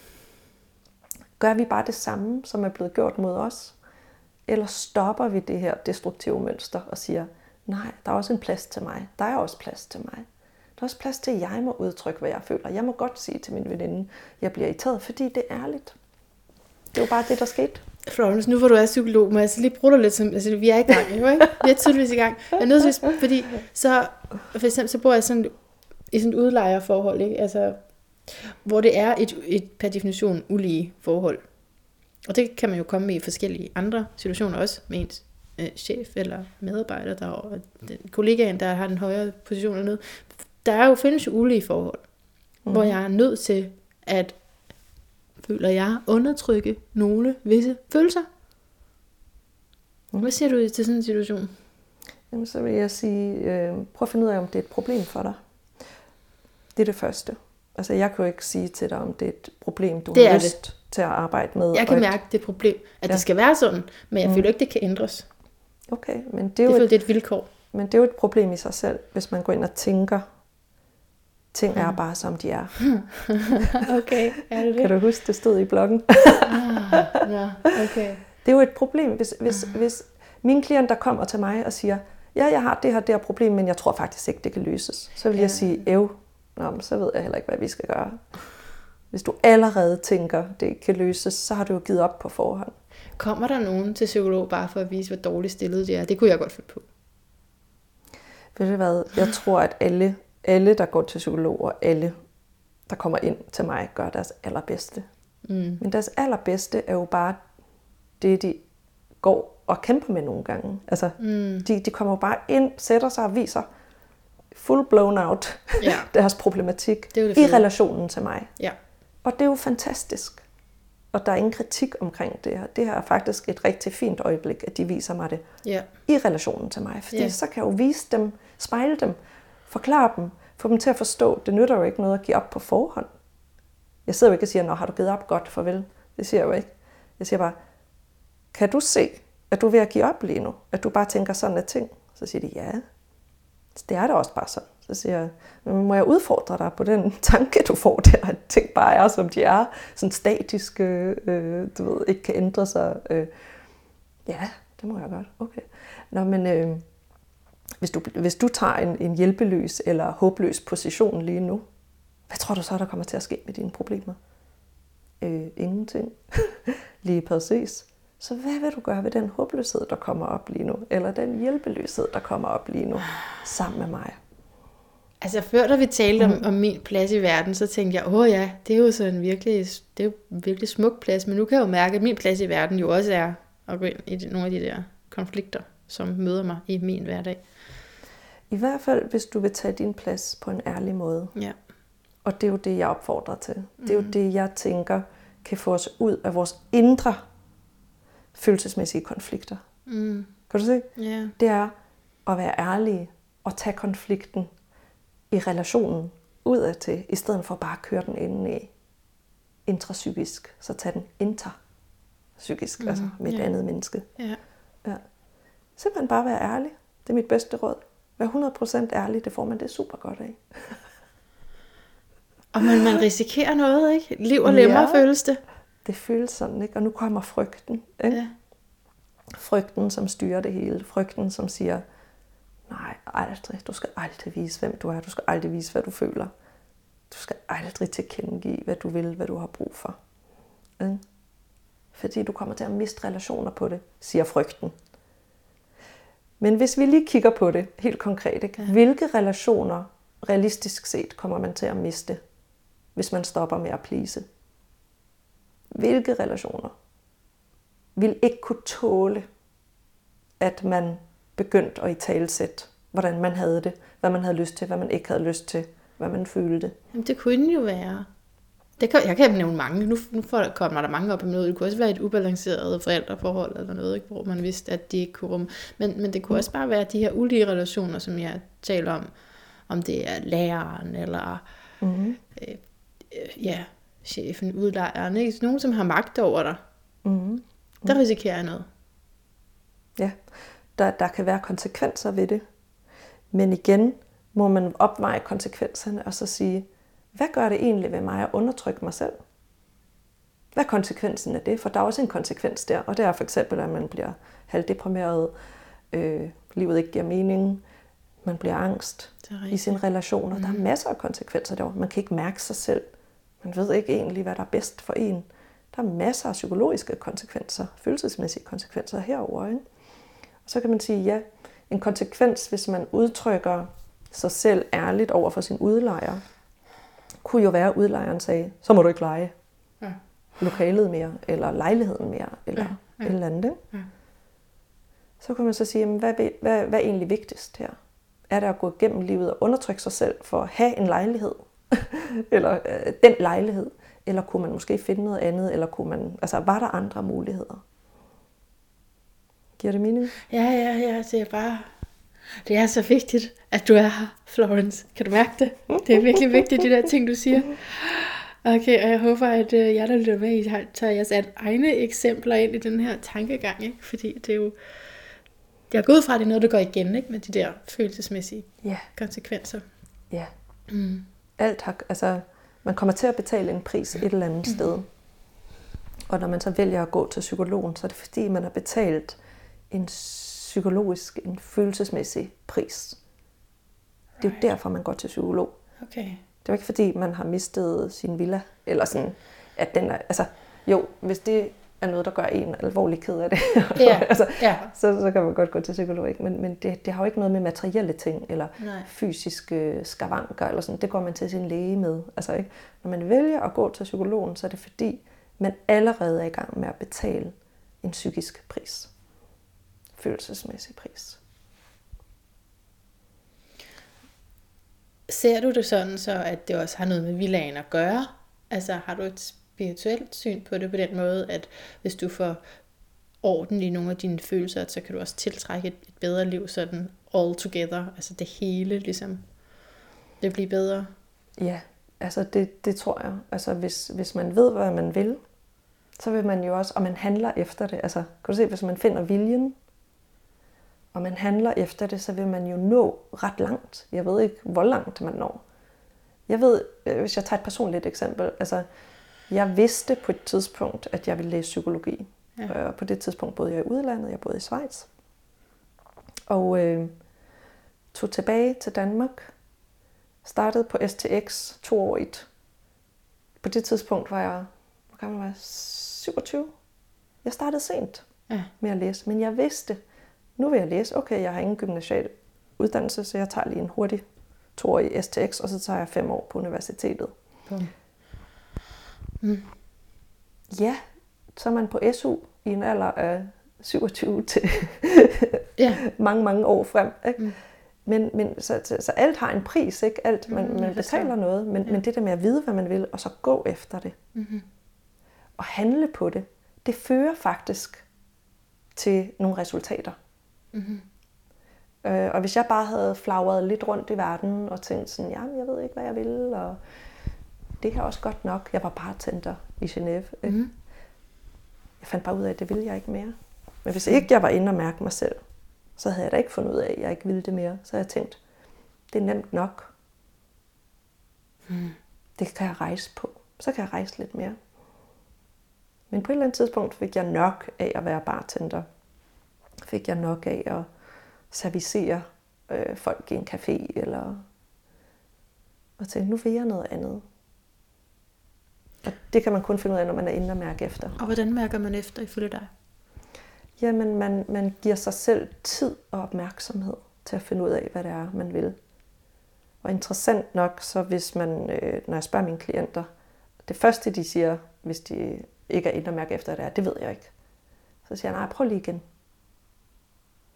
Gør vi bare det samme, som er blevet gjort mod os? Eller stopper vi det her destruktive mønster og siger, nej, der er også en plads til mig. Der er også plads til mig. Der er også plads til, at jeg må udtrykke, hvad jeg føler. Jeg må godt sige til min veninde, jeg bliver irriteret, fordi det er ærligt. Det er jo bare det, der skete. Florence, nu hvor du er psykolog, må jeg så lige bruge dig lidt som, altså vi er i gang, jo, ikke? Vi er tydeligvis i gang. Jeg er nødt til, at- fordi så, for eksempel, så bor jeg sådan, i sådan et udlejerforhold, ikke? Altså, hvor det er et, et per definition ulige forhold. Og det kan man jo komme med i forskellige andre situationer også, med ens øh, chef eller medarbejder, der og den kollegaen, der har den højere position eller noget. Der er jo, findes jo ulige forhold, mm. hvor jeg er nødt til at føler jeg, undertrykke nogle visse følelser. Hvad siger du til sådan en situation? Jamen, så vil jeg sige, øh, prøv at finde ud af, om det er et problem for dig. Det er det første. Altså, jeg kan jo ikke sige til dig, om det er et problem, du Det har er lyst til at arbejde med. Jeg kan et- mærke det et problem, at Ja. det skal være sådan, men jeg Mm. føler ikke, det kan ændres. Okay, men det er, Det jo føler, et, det er et vilkår. men det er jo et problem i sig selv, hvis man går ind og tænker, Ting er bare, som de er. okay, er det det? Kan du huske, det stod i bloggen? ah, ja, okay. Det er jo et problem, hvis, hvis, hvis mine klienter kommer til mig og siger, ja, jeg har det her, det her problem, men jeg tror faktisk ikke, det kan løses. Så vil ja. jeg sige, ev, Nå, så ved jeg heller ikke, hvad vi skal gøre. Hvis du allerede tænker, det ikke kan løses, så har du jo givet op på forhånd. Kommer der nogen til psykolog bare for at vise, hvor dårligt stillet det er? Det kunne jeg godt finde på. Ved du hvad? Jeg tror, at alle, alle der går til psykolog, og alle, der kommer ind til mig, gør deres allerbedste. Mm. Men deres allerbedste er jo bare det, de går og kæmper med nogle gange. Altså, mm. de, de kommer bare ind, sætter sig og viser full blown out ja. deres problematik det det i relationen til mig. Ja. Og det er jo fantastisk. Og der er ingen kritik omkring det her. Det her er faktisk et rigtig fint øjeblik, at de viser mig det ja. i relationen til mig. Fordi ja. så kan jeg jo vise dem, spejle dem, forklare dem, få dem til at forstå, det nytter jo ikke noget at give op på forhånd. Jeg sidder jo ikke og siger, nå har du givet op godt, farvel. Det siger jeg jo ikke. Jeg siger bare, kan du se, at du er ved at give op lige nu? At du bare tænker sådan af ting? Så siger de, ja, det er da også bare sådan. Så siger jeg, må jeg udfordre dig på den tanke, du får der, at ting bare er, som de er, sådan statiske, øh, du ved, ikke kan ændre sig. Øh. Ja, det må jeg godt. Okay. Nå, men øh, hvis, du, hvis du tager en, en hjælpeløs eller håbløs position lige nu, hvad tror du så, der kommer til at ske med dine problemer? Øh, ingenting. lige præcis. Så hvad vil du gøre ved den håbløshed, der kommer op lige nu? Eller den hjælpeløshed, der kommer op lige nu sammen med mig? Altså før da vi talte om, mm. om min plads i verden, så tænkte jeg, åh ja, det er jo sådan en virkelig, det er jo en virkelig smuk plads, men nu kan jeg jo mærke, at min plads i verden jo også er at gå ind i nogle af de der konflikter, som møder mig i min hverdag. I hvert fald, hvis du vil tage din plads på en ærlig måde. Ja. Og det er jo det, jeg opfordrer til. Det er jo mm. det, jeg tænker kan få os ud af vores indre følelsesmæssige konflikter. Mm. Kan du se? Yeah. Det er at være ærlig og tage konflikten i relationen udad til, i stedet for bare at køre den ind i intrapsykisk, så tag den interpsykisk, mm. altså med yeah. et andet menneske. Yeah. Ja. Simpelthen bare være ærlig. Det er mit bedste råd. Vær 100% ærlig, det får man det super godt af. og man, man risikerer noget, ikke? Liv og lemmer ja. føles det det føles sådan, ikke? Og nu kommer frygten, ikke? Ja. Frygten, som styrer det hele. Frygten, som siger, nej, aldrig. Du skal aldrig vise, hvem du er. Du skal aldrig vise, hvad du føler. Du skal aldrig tilkendegive, hvad du vil, hvad du har brug for. Ikke? Fordi du kommer til at miste relationer på det, siger frygten. Men hvis vi lige kigger på det helt konkret, ikke? Ja. hvilke relationer realistisk set kommer man til at miste, hvis man stopper med at plise? hvilke relationer vil ikke kunne tåle, at man begyndte at i talsætte, hvordan man havde det, hvad man havde lyst til, hvad man ikke havde lyst til, hvad man følte. Jamen, det kunne jo være. Det kan, jeg kan nævne mange. Nu, nu kommer der mange op i noget. Det kunne også være et ubalanceret forældreforhold eller noget, ikke? hvor man vidste, at de ikke kunne rumme. Men, men det kunne også bare være de her ulige relationer, som jeg taler om. Om det er læreren eller mm. øh, ja, chefen, udlejeren, ikke? nogen, som har magt over dig, mm. Mm. der risikerer jeg noget. Ja, der, der kan være konsekvenser ved det. Men igen må man opveje konsekvenserne og så sige, hvad gør det egentlig ved mig at undertrykke mig selv? Hvad er konsekvensen af det? For der er også en konsekvens der, og det er for eksempel, at man bliver halvdeprimeret, øh, livet ikke giver mening, man bliver angst i sine relationer. Mm. Der er mm. masser af konsekvenser der. Man kan ikke mærke sig selv. Man ved ikke egentlig, hvad der er bedst for en. Der er masser af psykologiske konsekvenser, følelsesmæssige konsekvenser herover. Ikke? Så kan man sige, ja, en konsekvens, hvis man udtrykker sig selv ærligt over for sin udlejer, kunne jo være, at udlejeren sagde, så må du ikke lege ja. lokalet mere, eller lejligheden mere, eller ja, ja. et eller andet. Ikke? Ja. Så kan man så sige, hvad, hvad, hvad er egentlig vigtigst her? Er det at gå igennem livet og undertrykke sig selv for at have en lejlighed, eller øh, den lejlighed, eller kunne man måske finde noget andet, eller kunne man, altså var der andre muligheder? Giver det mening? Ja, ja, ja, det er bare, det er så vigtigt, at du er her, Florence. Kan du mærke det? Det er virkelig vigtigt, de der ting, du siger. Okay, og jeg håber, at øh, jeg, der lytter med, I tager jeres egne eksempler ind i den her tankegang, ikke? fordi det er jo, jeg går ud fra, at det er noget, der går igen ikke? med de der følelsesmæssige ja. konsekvenser. Ja. Mm. Alt har, altså, man kommer til at betale en pris et eller andet sted. Og når man så vælger at gå til psykologen, så er det fordi, man har betalt en psykologisk, en følelsesmæssig pris. Det er jo derfor, man går til psykolog. Okay. Det er jo ikke fordi, man har mistet sin villa, eller sådan, at den er, altså, jo, hvis det er noget, der gør en alvorlig ked af det, Ja, altså, ja. så, så kan man godt gå til psykolog, ikke? men, men det, det har jo ikke noget med materielle ting, eller Nej. fysiske skavanker, eller sådan, det går man til sin læge med. Altså, ikke? Når man vælger at gå til psykologen, så er det fordi, man allerede er i gang med at betale en psykisk pris. Følelsesmæssig pris. Ser du det sådan så, at det også har noget med villagen at gøre? Altså har du et spirituelt syn på det på den måde, at hvis du får orden i nogle af dine følelser, så kan du også tiltrække et, et bedre liv sådan all together, altså det hele ligesom, det bliver bedre? Ja, altså det, det tror jeg. Altså hvis, hvis man ved, hvad man vil, så vil man jo også, og man handler efter det. Altså, kan du se, hvis man finder viljen, og man handler efter det, så vil man jo nå ret langt. Jeg ved ikke, hvor langt man når. Jeg ved, øh, hvis jeg tager et personligt eksempel, altså, jeg vidste på et tidspunkt, at jeg ville læse psykologi. Ja. Og på det tidspunkt boede jeg i udlandet, jeg boede i Schweiz. Og øh, tog tilbage til Danmark, startede på STX toårigt. På det tidspunkt var jeg, hvor gammel var jeg? 27. Jeg startede sent Ja. med at læse, men jeg vidste, nu vil jeg læse, okay, jeg har ingen gymnasial uddannelse, så jeg tager lige en hurtig toårig STX, og så tager jeg fem år på universitetet. Mm. Ja, så er man på SU i en alder af 27 til Ja. mange, mange år frem. Ikke? Mm. Men, men så, så, så alt har en pris, ikke? Alt, man, Mm, man betaler noget, men, Ja. men det der med at vide, hvad man vil, og så gå efter det, Mm-hmm. og handle på det, det fører faktisk til nogle resultater. Mm-hmm. Øh, og hvis jeg bare havde flagret lidt rundt i verden og tænkt sådan, jamen jeg ved ikke, hvad jeg vil, og det her er også godt nok. Jeg var bare tænder i Genève. ikke? Mm-hmm. Jeg fandt bare ud af, at det ville jeg ikke mere. Men hvis ikke jeg var inde og mærke mig selv, så havde jeg da ikke fundet ud af, at jeg ikke ville det mere. Så havde jeg tænkt, det er nemt nok. Mm. Det kan jeg rejse på. Så kan jeg rejse lidt mere. Men på et eller andet tidspunkt fik jeg nok af at være bartender. Fik jeg nok af at servicere øh, folk i en café, eller og tænkte, nu vil jeg noget andet. Og det kan man kun finde ud af, når man er inde og mærke efter. Og hvordan mærker man efter ifølge dig? Jamen, man, man giver sig selv tid og opmærksomhed til at finde ud af, hvad det er, man vil. Og interessant nok, så hvis man, øh, når jeg spørger mine klienter, det første, de siger, hvis de ikke er inde og mærke efter, det er, det ved jeg ikke. Så siger jeg, nej, prøv lige igen.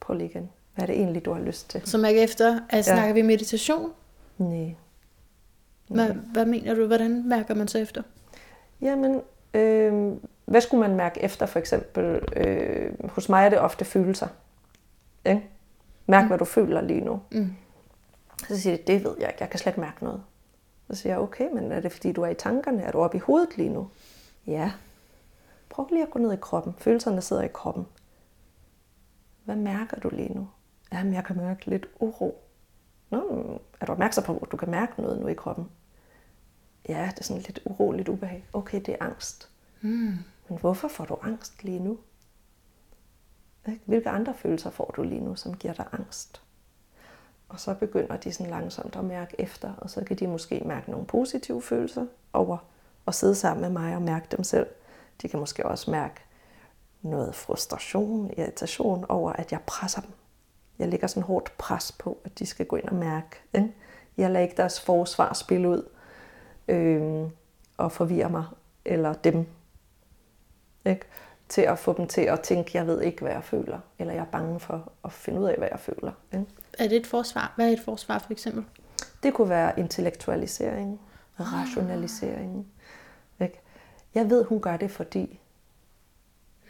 Prøv lige igen. Hvad er det egentlig, du har lyst til? Så mærke efter, Ja. snakker vi meditation? Nej. Hvad, hvad mener du? Hvordan mærker man så efter? Jamen, øh, hvad skulle man mærke efter for eksempel? Øh, hos mig er det ofte følelser. Ikke? Mærk, mm. hvad du føler lige nu. Mm. Så siger de, det ved jeg ikke, jeg kan slet ikke mærke noget. Så siger jeg, okay, men er det fordi, du er i tankerne? Er du oppe i hovedet lige nu? Ja. Prøv lige at gå ned i kroppen. Følelserne sidder i kroppen. Hvad mærker du lige nu? Jamen, jeg kan mærke lidt uro. Nå, er du opmærksom på, at du kan mærke noget nu i kroppen? Ja, det er sådan lidt uro, lidt ubehag. Okay, det er angst. Mm. Men hvorfor får du angst lige nu? Hvilke andre følelser får du lige nu, som giver dig angst? Og så begynder de sådan langsomt at mærke efter, og så kan de måske mærke nogle positive følelser over at sidde sammen med mig og mærke dem selv. De kan måske også mærke noget frustration, irritation over, at jeg presser dem. Jeg lægger sådan hårdt pres på, at de skal gå ind og mærke. Ikke? Jeg lader ikke deres forsvar spille ud øh, og forvirre mig, eller dem. Ikke? Til at få dem til at tænke, jeg ved ikke, hvad jeg føler, eller jeg er bange for at finde ud af, hvad jeg føler. Ikke? Er det et forsvar? Hvad er et forsvar for eksempel? Det kunne være intellektualisering, rationalisering. Ikke? Jeg ved, hun gør det, fordi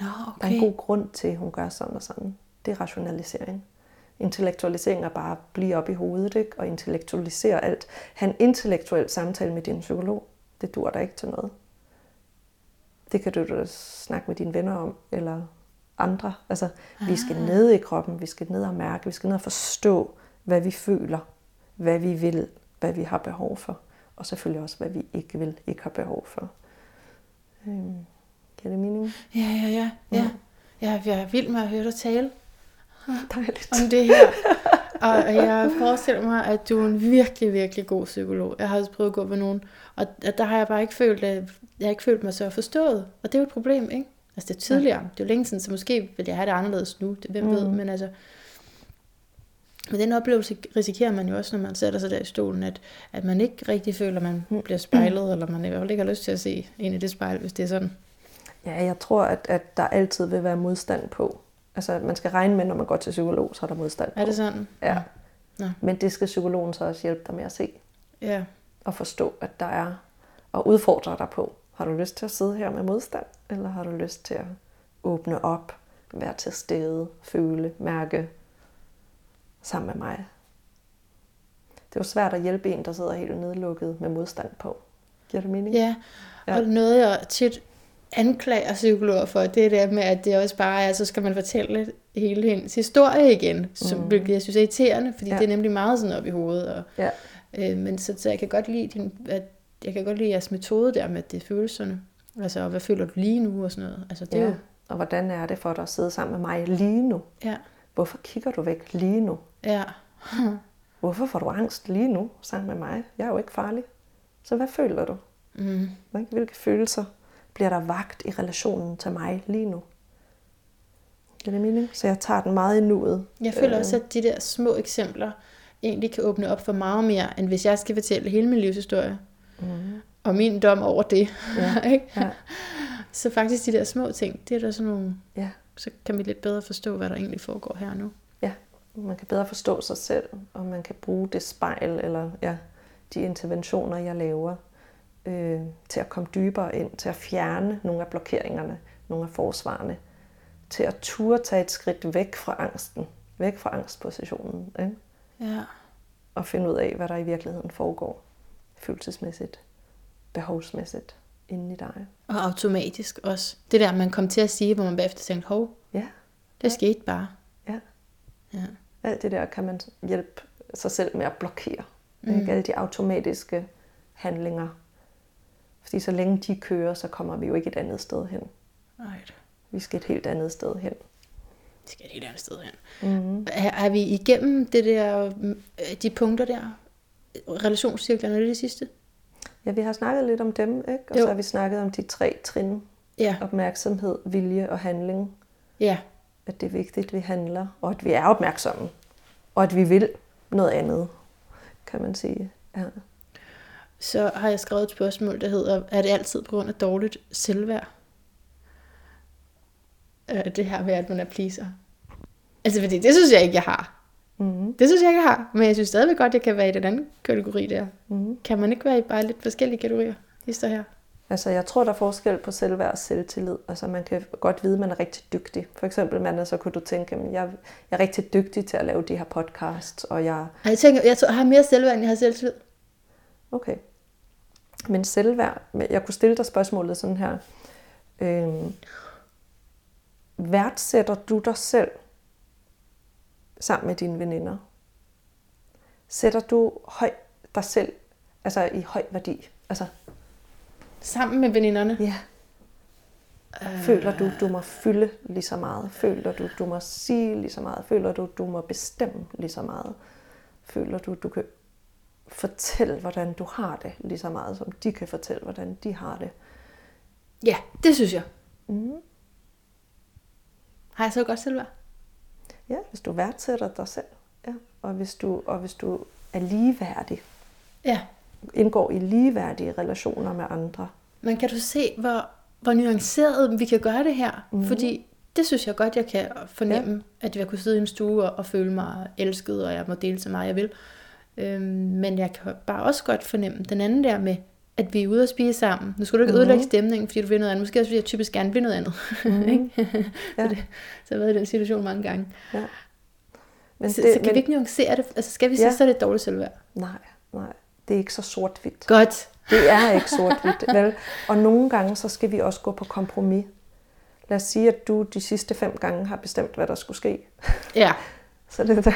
Nå, der er en okay. god grund til, at hun gør sådan og sådan. Det er rationalisering. Intellektualisering er bare at blive op i hovedet, ikke? og intellektualisere alt. Ha' en intellektuel samtale med din psykolog. Det dur der ikke til noget. Det kan du da snakke med dine venner om, eller andre. Altså, vi skal ned i kroppen, vi skal ned og mærke, vi skal ned og forstå, hvad vi føler, hvad vi vil, hvad vi har behov for. Og selvfølgelig også, hvad vi ikke vil, ikke har behov for. Øhm, giver det mening? Ja, ja, ja. ja. ja jeg er vild med at høre dig tale Dejligt. om det her. Og jeg forestiller mig, at du er en virkelig, virkelig god psykolog. Jeg har også prøvet at gå med nogen, og der har jeg bare ikke følt, at jeg har ikke følt mig så forstået. Og det er jo et problem, ikke? Altså det er tidligere. Det er jo længe siden, så måske vil jeg have det anderledes nu. Det, hvem mm. ved, men altså... Men den oplevelse risikerer man jo også, når man sætter sig der i stolen, at, at man ikke rigtig føler, at man mm. bliver spejlet, eller man i hvert fald ikke har lyst til at se ind i det spejl, hvis det er sådan. Ja, jeg tror, at, at der altid vil være modstand på. Altså, man skal regne med, når man går til psykolog, så er der modstand på. Er det sådan? Ja. Nå. Men det skal psykologen så også hjælpe dig med at se Ja. og forstå, at der er, og udfordre dig på. Har du lyst til at sidde her med modstand, eller har du lyst til at åbne op, være til stede, føle, mærke sammen med mig? Det er jo svært at hjælpe en, der sidder helt nedlukket med modstand på. Giver det mening? Ja, Ja. og noget jeg tit anklager psykologer for, det er det med, at det også bare er, så skal man fortælle hele hendes historie igen, som, Mm. hvilket jeg synes er irriterende, fordi Ja. det er nemlig meget sådan op i hovedet. Og, Ja. øh, men så, så jeg kan godt lide din, at jeg kan godt lide jeres metode der med det er følelserne. Altså, og hvad føler du lige nu og sådan noget. Altså, det ja. jo, Og hvordan er det for dig at sidde sammen med mig lige nu? ja, Hvorfor kigger du væk lige nu? ja, Hvorfor får du angst lige nu sammen med mig? Jeg er jo ikke farlig. Så hvad føler du? mm? Hvilke følelser bliver der vagt i relationen til mig lige nu? Giver det mening? Så jeg tager den meget i nuet. Jeg føler Øh, også, at de der små eksempler egentlig kan åbne op for meget mere, end hvis jeg skal fortælle hele min livshistorie. Mm. Og min dom over det. Ja, ikke? ja, Så faktisk de der små ting, det er der sådan nogle, ja. så kan vi lidt bedre forstå, hvad der egentlig foregår her nu. Man kan bedre forstå sig selv, og man kan bruge det spejl, eller ja, de interventioner, jeg laver, øh, til at komme dybere ind, til at fjerne nogle af blokeringerne, nogle af forsvarene, til at turde tage et skridt væk fra angsten, væk fra angstpositionen, ikke? Ja. og finde ud af, hvad der i virkeligheden foregår, følelsesmæssigt, behovsmæssigt, inde i dig. Og automatisk også. Det der, man kom til at sige, hvor man bagefter tænkte, hov, Ja, det skete bare. Ja. Ja. alt det der kan man hjælpe sig selv med at blokere. Mm. Ikke? Alle de automatiske handlinger. Fordi så længe de kører, så kommer vi jo ikke et andet sted hen. Nej, Vi skal et helt andet sted hen. det skal et helt andet sted hen. Mm. Er, er vi igennem det der, øh, de punkter der? Relationscirklerne, er det det sidste? Ja, vi har snakket lidt om dem, ikke? og Jo. så har vi snakket om de tre trin. Ja. Opmærksomhed, vilje og handling. Ja. At det er vigtigt, at vi handler, og at vi er opmærksomme. Og at vi vil noget andet, kan man sige. Ja. Så har jeg skrevet et spørgsmål, der hedder, er det altid på grund af dårligt selvværd? Øh, Det her med, at man er pleaser. Altså, fordi det synes jeg ikke, jeg har. Mm. Det synes jeg ikke, jeg har. Men jeg synes stadigvæk godt, jeg kan være i den anden kategori der. Mm. Kan man ikke være i bare lidt forskellige kategorier? Hister her. Altså, jeg tror, der er forskel på selvværd og selvtillid. Altså, man kan godt vide, at man er rigtig dygtig. For eksempel, man, så kunne du tænke, at jeg, jeg er rigtig dygtig til at lave de her podcasts, og jeg... Jeg tænker, jeg, tror, jeg har mere selvværd, end jeg har selvtillid. Okay. Men selvværd, jeg kunne stille dig spørgsmålet sådan her. Øhm, værdsætter du dig selv sammen med dine veninder? Sætter du høj, dig selv altså i høj værdi? Altså, Sammen med veninderne. ja. Føler du, du må fylde lige så meget? Føler du, du må sige lige så meget? Føler du, du må bestemme lige så meget? Føler du, du kan fortælle, hvordan du har det lige så meget, som de kan fortælle, hvordan de har det? Ja, det synes jeg. Mm. Har jeg så godt selvværd? Ja, hvis du værdsætter dig selv, ja. og, hvis du, og hvis du er ligeværdig, Ja. indgår i ligeværdige relationer med andre. Men kan du se, hvor, hvor nuanceret vi kan gøre det her? Mm. Fordi det synes jeg godt, jeg kan fornemme, ja. at jeg kunne sidde i en stue og, og føle mig elsket, og jeg må dele så meget, jeg vil. Øhm, men jeg kan bare også godt fornemme den anden der med, at vi er ude at spise sammen. Nu skal du ikke Mhm. ødelægge stemningen, fordi du vil noget andet. Måske også, fordi jeg typisk gerne vil noget andet. Ikke? Ja. så, det, så har jeg været i den situation mange gange. Ja. Men så, det, så kan men... vi ikke nuancere det? Altså skal vi sige, ja. så er det dårligt selvværd? Nej, nej, det er ikke så sort-hvidt. Godt. Det er ikke sort-hvidt, vel? Og nogle gange, så skal vi også gå på kompromis. Lad os sige, at du de sidste fem gange har bestemt, hvad der skulle ske. Ja. Så det,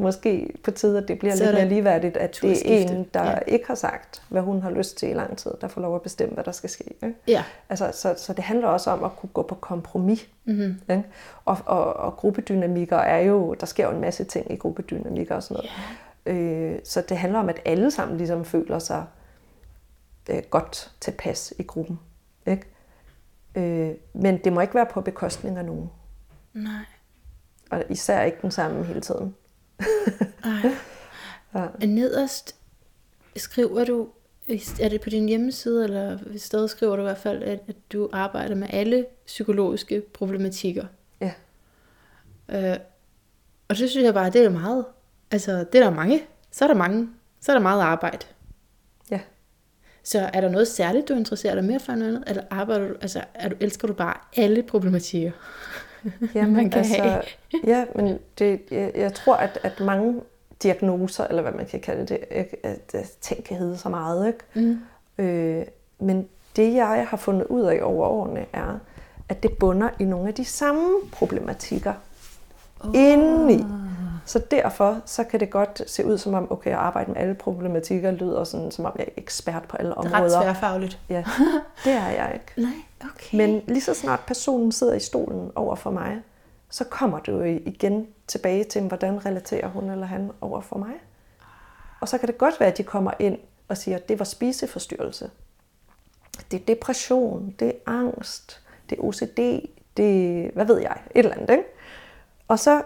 måske på tide, at det bliver Så lidt er mere ligeværdigt, at det er en, der Ja. ja. ikke har sagt, hvad hun har lyst til i lang tid, der får lov at bestemme, hvad der skal ske. Ikke? Ja. Altså, så, så det handler også om at kunne gå på kompromis. Mm-hmm. Ikke? Og, og, og gruppedynamikker er jo, der sker jo en masse ting i gruppedynamikker og sådan noget. Øh, så det handler om, at alle sammen ligesom føler sig øh, godt tilpas i gruppen. Ikke? Øh, men det må ikke være på bekostning af nogen. Nej. Og især ikke den samme hele tiden. Ja. Nederst skriver du, er det på din hjemmeside, eller et sted skriver du i hvert fald, at, at du arbejder med alle psykologiske problematikker. Ja. Øh, og det synes jeg bare, det er meget. Altså, det er der mange. Så er der mange. Så er der meget arbejde. Ja. Så er der noget særligt, du interesserer dig mere for end andet? Eller arbejder du, altså, er du, elsker du bare alle problematikker? Jamen, man kan altså, have. ja, men det, jeg, jeg tror, at, at mange diagnoser, eller hvad man kan kalde det, at, at ting kan hedde så meget. Ikke? Mm. Øh, men det, jeg har fundet ud af over årene, er, at det bunder i nogle af de samme problematikker oh. indeni. Så derfor så kan det godt se ud som om, okay, at arbejde med alle problematikker lyder sådan, som om jeg er ekspert på alle Det er ret områder. tværfagligt. Ja, det er jeg ikke. Nej, okay. Men lige så snart personen sidder i stolen over for mig, så kommer du jo igen tilbage til, hvordan relaterer hun eller han over for mig. Og så kan det godt være, at de kommer ind og siger, at det var spiseforstyrrelse. Det er depression, det er angst, det er OCD, det er, hvad ved jeg, et eller andet. Ikke? Og så,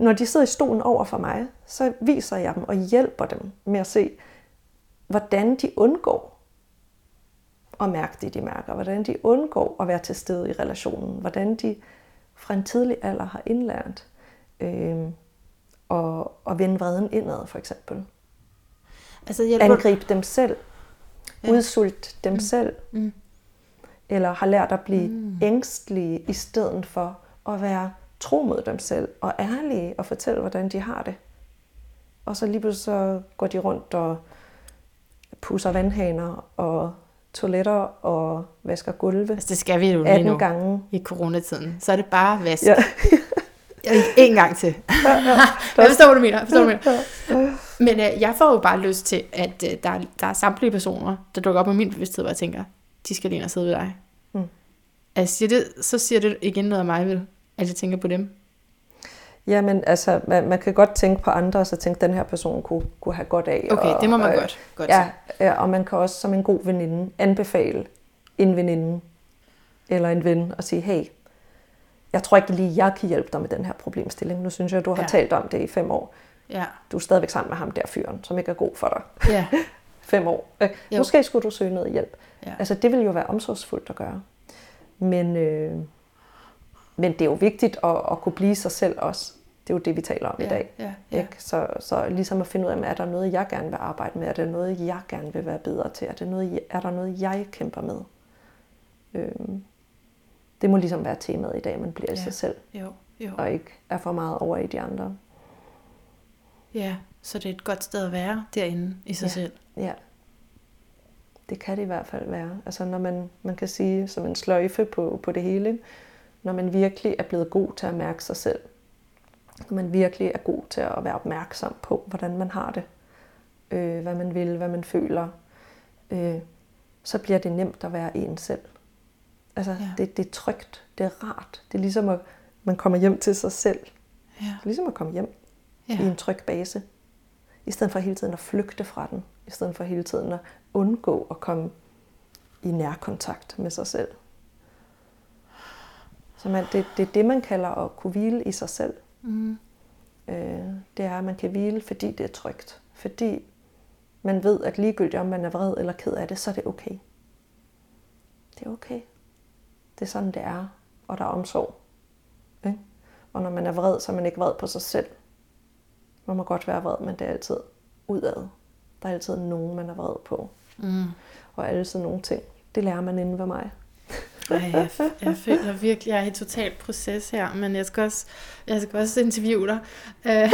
når de sidder i stolen over for mig, så viser jeg dem og hjælper dem med at se, hvordan de undgår at mærke det, de mærker. Hvordan de undgår at være til stede i relationen. Hvordan de fra en tidlig alder har indlært øh, og, og vende vreden indad, for eksempel. altså, hjælper, Angribe dem selv. Ja. Ja. Udsulte dem mm. selv. Mm. Eller har lært at blive mm. ængstlige i stedet for at være tro mod dem selv og ærlige og fortælle, hvordan de har det. Og så lige pludselig så går de rundt og pusser vandhaner og toiletter og vasker gulve altså, det skal vi jo lige 18 nu gange. i coronatiden. Så er det bare vask. Ja. En gang til. jeg forstår, hvad du mener. Jeg forstår, hvad du mener. Men øh, jeg får jo bare lyst til, at øh, der, er, der er samtlige personer, der dukker op på min bevidsthed, hvor jeg tænker, de skal lige ind og sidde ved dig. Mm. Altså, siger det, så siger det igen noget af mig, vel? At jeg tænker på dem. Jamen, altså, man, man kan godt tænke på andre, og så tænke, den her person kunne, kunne have godt af. Okay, og, det må man og, godt. godt Ja, ja, og man kan også som en god veninde anbefale en veninde eller en ven og sige, hey, jeg tror ikke lige, jeg kan hjælpe dig med den her problemstilling. Nu synes jeg, du har Ja. ja. talt om det i fem år. Ja. Du er stadigvæk sammen med ham der fyren, som ikke er god for dig. ja. Fem år. Øh, Jo. Måske skulle du søge noget hjælp. Ja. Altså, det vil jo være omsorgsfuldt at gøre. Men, øh, men det er jo vigtigt at, at kunne blive sig selv også. Det er jo det, vi taler om ja. i dag. Ja. Ja. Ikke? Så, så ligesom at finde ud af, er der noget, jeg gerne vil arbejde med? Er der noget, jeg gerne vil være bedre til? Er, det noget, er der noget, jeg kæmper med? Øhm, det må ligesom være temaet i dag, man bliver ja. I sig selv, Jo. Jo. og ikke er for meget over i de andre. Ja. Så det er et godt sted at være derinde i sig Ja. selv. Ja. Det kan det i hvert fald være. Altså når man, man kan sige som en sløjfe på, på det hele, ikke? Når man virkelig er blevet god til at mærke sig selv, når man virkelig er god til at være opmærksom på, hvordan man har det, øh, hvad man vil, hvad man føler, øh, så bliver det nemt at være en selv. Altså, Ja. det, det er trygt, det er rart. Det er ligesom, at man kommer hjem til sig selv. Ja. Det er ligesom at komme hjem Ja. i en tryg base. I stedet for hele tiden at flygte fra den. I stedet for hele tiden at undgå at komme i nærkontakt med sig selv. Så man, det, det er det, man kalder at kunne hvile i sig selv. Mm. Øh, det er, at man kan hvile, fordi det er trygt. Fordi man ved, at ligegyldigt om man er vred eller ked af det, så er det okay. Det er okay. Det er sådan, det er. Og der er omsorg. Ikke? Og når man er vred, så er man ikke vred på sig selv. Man må godt være vred, men det er altid udad. Der er altid nogen, man er vred på. Mm. Og altid nogle ting. Det lærer man inde ved mig. Ej, jeg, jeg føler virkelig, jeg er i total proces her, men jeg skal også, jeg skal også interviewe dig. Øh,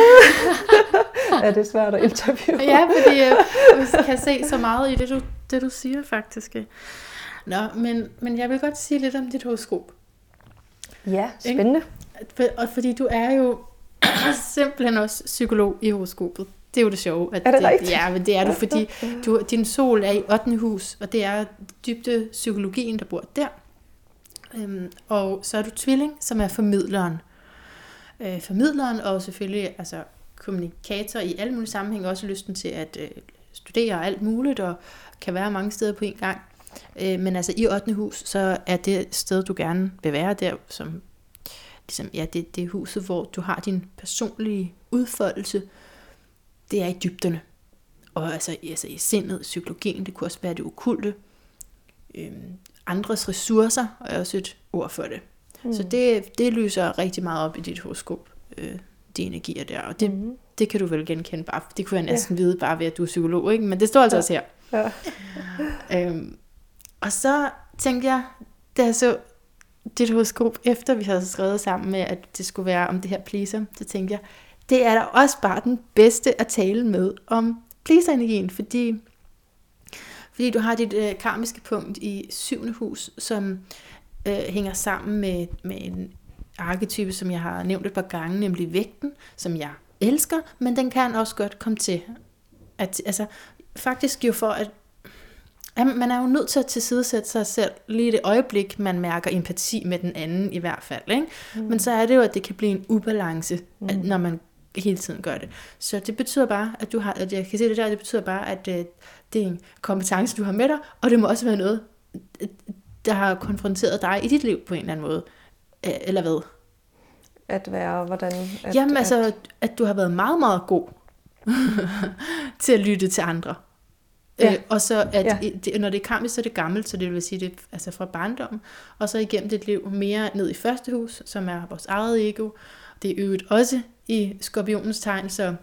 er det svært at interviewe? ja, fordi jeg, jeg kan se så meget i det, du, det, du siger faktisk. Nå, men, men jeg vil godt sige lidt om dit horoskop. ja spændende. For- Og fordi du er jo, simpelthen også psykolog i horoskopet. Det er jo det sjove. At Er det rigtigt? Ja, men det er du, fordi du, din sol er i 8. hus, og det er dybde psykologien, der bor der. Øhm, og så er du tvilling, som er formidleren. Øh, formidleren og selvfølgelig altså, kommunikator i alle mulige sammenhænge, også lysten til at øh, studere alt muligt, og kan være mange steder på en gang. Øh, men altså i 8. hus, så er det sted, du gerne vil være der, som ligesom, ja, det, det er huset, hvor du har din personlige udfoldelse. Det er i dybderne. Og altså, altså i sindet, psykologien, det kunne også være det okulte. Øhm, andres ressourcer er også et ord for det. Mm. Så det, det lyser rigtig meget op i dit horoskop, øh, de energier der. Og det, Mhm. det kan du vel genkende bare. Det kunne jeg næsten ja. vide bare ved, at du er psykolog, ikke? Men det står altså Ja. også her. Ja. Øhm, og så tænkte jeg, da jeg så dit horoskop, efter vi havde skrevet sammen med, at det skulle være om det her pleaser, så tænkte jeg, det er da også bare den bedste at tale med om pleaser-energien, fordi, fordi du har dit øh, karmiske punkt i syvende hus, som øh, hænger sammen med, med en arketype, som jeg har nævnt et par gange, nemlig vægten, som jeg elsker, men den kan også godt komme til at, altså, faktisk jo for at Jamen, man er jo nødt til at tilsidesætte sig selv lige det øjeblik, man mærker empati med den anden i hvert fald. Ikke? Mm. Men så er det jo, at det kan blive en ubalance, mm. at, når man hele tiden gør det. Så det betyder bare, at du har, at jeg kan se det der, det betyder bare, at øh, det er en kompetence, du har med dig, og det må også være noget, der har konfronteret dig i dit liv på en eller anden måde. Øh, Eller hvad? At være, hvordan... At, Jamen at, altså, at du har været meget, meget god til at lytte til andre. Ja. Øh, og så, at Ja. det, når det er karmisk, så er det gammelt, så det vil sige, det er altså fra barndommen. Og så igennem dit liv mere ned i første hus, som er vores eget ego. Det er øvet også i skorpionens tegn, så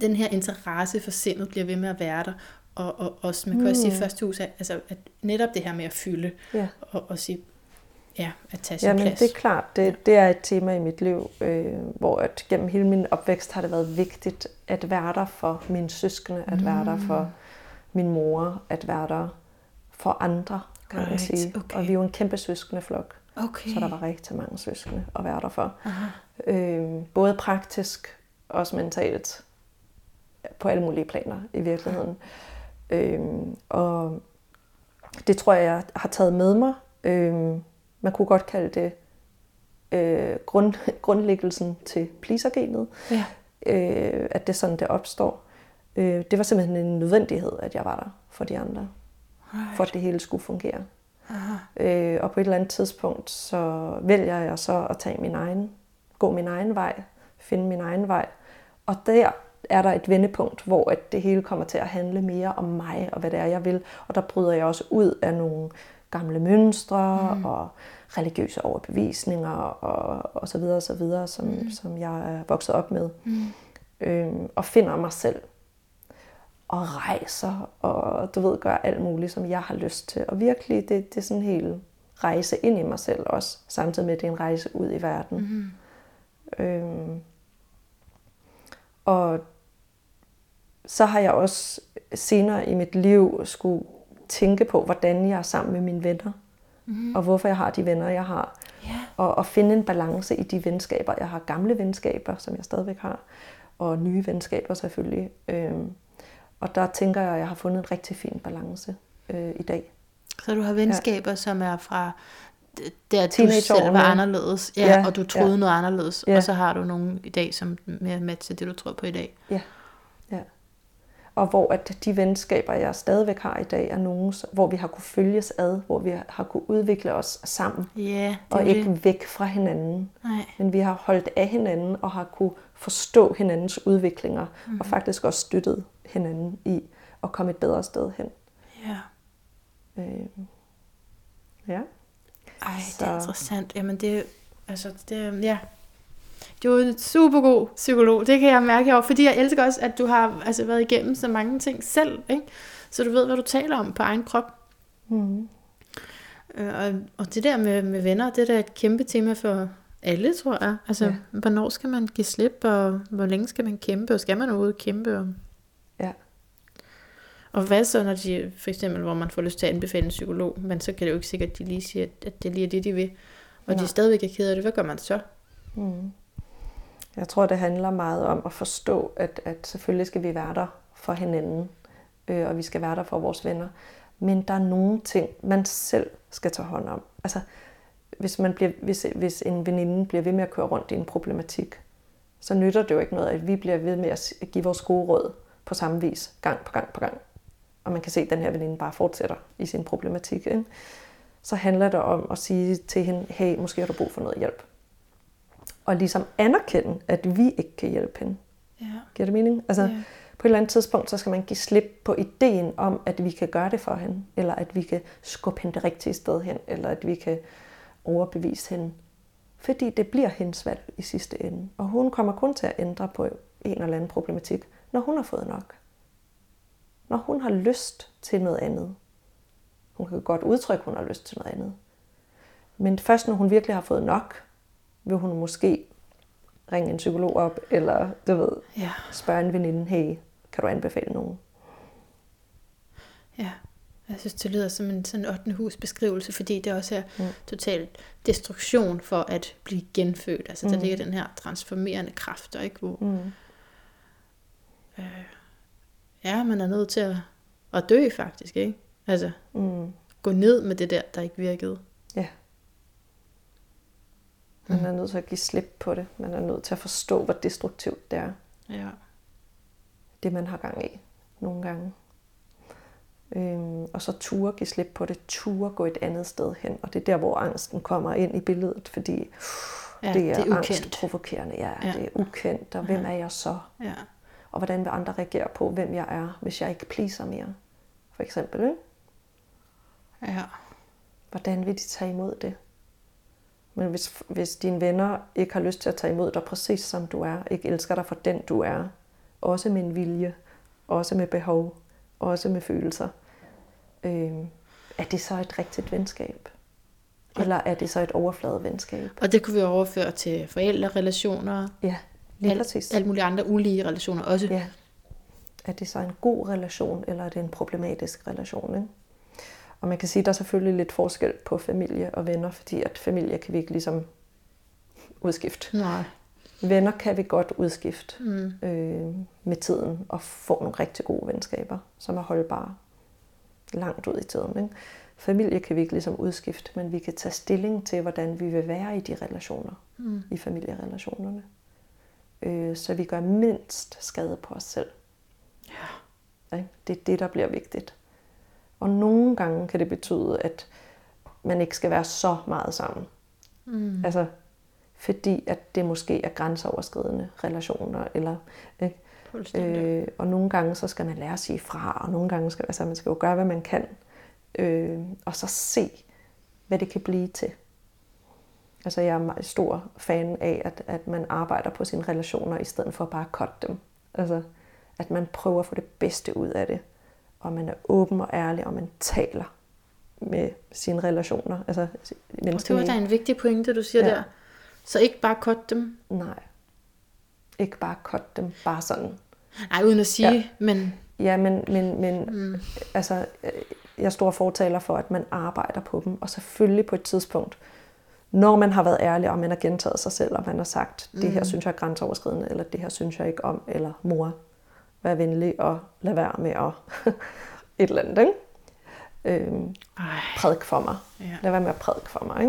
den her interesse for sindet bliver ved med at være der. Og, og også, man kan mm. også sige, at første hus er altså, at netop det her med at fylde, Ja. og, og sige, ja, at tage sin Jamen, plads. det er klart. Det, det er et tema i mit liv, øh, hvor at gennem hele min opvækst har det været vigtigt at være der for mine søskende, at være der for min mor, at være der for andre, kan man Right, sige. okay. Og vi er jo en kæmpe søskendeflok, Okay. så der var rigtig mange søskende at være der for. Aha. Øh, både praktisk og også mentalt. På alle mulige planer i virkeligheden. Øh, og det tror jeg, jeg har taget med mig. Øh, man kunne godt kalde det øh, grund, grundlæggelsen til pleasergenet. Ja. Øh, at det er sådan, det opstår. Øh, det var simpelthen en nødvendighed, at jeg var der for de andre. Right. For at det hele skulle fungere. Aha. Øh, og på et eller andet tidspunkt, så vælger jeg så at tage min egen, gå min egen vej, finde min egen vej. Og der er der et vendepunkt, hvor at det hele kommer til at handle mere om mig og hvad det er, jeg vil. Og der bryder jeg også ud af nogle gamle mønstre mm. og religiøse overbevisninger og, og så videre og så videre, som, mm. som jeg er vokset op med. Mm. Øhm, og finder mig selv og rejser, og du ved, gør alt muligt, som jeg har lyst til. Og virkelig, det, det er sådan en hel rejse ind i mig selv også, samtidig med, at det er en rejse ud i verden. Mm-hmm. Øhm, og så har jeg også senere i mit liv skulle tænke på, hvordan jeg er sammen med mine venner, mm-hmm. og hvorfor jeg har de venner, jeg har. Ja. Og, og finde en balance i de venskaber. Jeg har gamle venskaber, som jeg stadigvæk har, og nye venskaber selvfølgelig. Øhm, og der tænker jeg, at jeg har fundet en rigtig fin balance øh, i dag. Så du har venskaber, ja. som er fra der du Teenageårene. selv var anderledes, ja, Ja, og du troede ja. noget anderledes, Ja. og så har du nogen i dag, som mere til det, du tror på i dag. Ja. ja. Og hvor at de venskaber, jeg stadigvæk har i dag, er nogen, hvor vi har kunne følges ad, hvor vi har kunne udvikle os sammen, Ja, det og er ikke det. væk fra hinanden. Nej. Men vi har holdt af hinanden og har kunne forstå hinandens udviklinger, mm. og faktisk også støttet hinanden i at komme et bedre sted hen. Ja. Øh, ja. Ej, det er Så- interessant. Jamen det, er- altså det, er- ja. Du er en super god psykolog, det kan jeg mærke herovre, fordi jeg elsker også, at du har altså, været igennem så mange ting selv, ikke? så du ved, hvad du taler om på egen krop. Mm. Øh, Og, og det der med, med venner, det er da et kæmpe tema for alle, tror jeg. Altså, Ja. hvornår skal man give slip, og hvor længe skal man kæmpe, og skal man overhovedet kæmpe? Og. Og hvad så, når de, for eksempel, hvor man får lyst til at anbefale en psykolog, men så kan det jo ikke sikkert, at de lige siger, at det lige er det, de vil, og Nej. de stadigvæk er ked af det. Hvad gør man så? Mm. Jeg tror, det handler meget om at forstå, at, at selvfølgelig skal vi være der for hinanden, øh, og vi skal være der for vores venner. Men der er nogle ting, man selv skal tage hånd om. Altså, hvis, man bliver, hvis, hvis en veninde bliver ved med at køre rundt i en problematik, så nytter det jo ikke noget, at vi bliver ved med at give vores gode råd på samme vis, gang på gang på gang. Og man kan se, at den her veninde bare fortsætter i sin problematik. Ikke? Så handler det om at sige til hende, hey, måske har du brug for noget hjælp. Og ligesom anerkende, at vi ikke kan hjælpe hende. Ja. Giver det mening? Altså, Ja. På et eller andet tidspunkt, så skal man give slip på ideen om, at vi kan gøre det for hende, eller at vi kan skubbe hende det rigtige sted hen, eller at vi kan overbevise hende. Fordi det bliver hendes valg i sidste ende. Og hun kommer kun til at ændre på en eller anden problematik, når hun har fået nok. Når hun har lyst til noget andet. Hun kan godt udtrykke, at hun har lyst til noget andet. Men først når hun virkelig har fået nok, vil hun måske ringe en psykolog op, eller du ved, Ja. spørge en veninde, hey, kan du anbefale nogen? Ja, jeg synes, det lyder som en sådan 8. hus beskrivelse, fordi det også er Mm. totalt destruktion for at blive genfødt. Altså, der Mm. ligger den her transformerende kraft, der ikke hvor, Mm. øh, ja, man er nødt til at, at dø faktisk, ikke? Altså, Mm. gå ned med det der, der ikke virkede. Ja. Man er nødt til at give slip på det. Man er nødt til at forstå, hvor destruktivt det er. Ja. Det, man har gang i nogle gange. Øhm, og så ture give slip på det. Ture gå et andet sted hen. Og det er der, hvor angsten kommer ind i billedet. Fordi Ja, det er, det er ukendt. angstprovokerende. Ja, Ja. det er ukendt. Og hvem Ja. er jeg så? Ja. Og hvordan vil andre reagere på, hvem jeg er, hvis jeg ikke pleaser mere? For eksempel, ikke? Ja. Hvordan vil de tage imod det? Men hvis, hvis dine venner ikke har lyst til at tage imod dig præcis som du er, ikke elsker dig for den du er, også med en vilje, også med behov, også med følelser, øh, er det så et rigtigt venskab? Eller er det så et overfladevenskab? Og det kunne vi overføre til forældrerelationer, Ja, præcis. alle mulige andre ulige relationer også. Ja. Er det så en god relation, eller er det en problematisk relation? Ikke? Og man kan sige, at der er selvfølgelig lidt forskel på familie og venner, fordi at familie kan vi ikke ligesom udskifte. Nej. Venner kan vi godt udskifte Mm. øh, med tiden og få nogle rigtig gode venskaber, som er holdbare langt ud i tiden. Ikke? Familie kan vi ikke ligesom udskifte, men vi kan tage stilling til, hvordan vi vil være i de relationer, Mm. i familierelationerne. Øh, så vi gør mindst skade på os selv. Ja. Det er det, der bliver vigtigt. Og nogle gange kan det betyde, at man ikke skal være så meget sammen. Mm. Altså, fordi at det måske er grænseoverskridende relationer. Eller, ikke? Øh, og nogle gange så skal man lære at sige fra, og nogle gange skal altså, man skal jo gøre, hvad man kan. Øh, og så se, hvad det kan blive til. Altså jeg er meget stor fan af, at, at man arbejder på sine relationer, i stedet for bare at cutte dem. Altså, at man prøver at få det bedste ud af det. Og man er åben og ærlig, og man taler med sine relationer. Altså, Og det mennesker var da en vigtig pointe, du siger Ja. der. Så ikke bare cut dem. Nej. Ikke bare cutte dem, bare sådan. Nej, uden at sige, Ja. men Ja, men, men, men mm, altså, jeg er stor fortaler for, at man arbejder på dem. Og selvfølgelig på et tidspunkt, når man har været ærlig, og man har gentaget sig selv, og man har sagt, det her Mm. synes jeg er grænseoverskridende, eller det her synes jeg ikke om, eller mor, vær venlig og lad være med at et eller andet, ikke? Øhm, prædik for mig. ja. Lad være med at prædike for mig.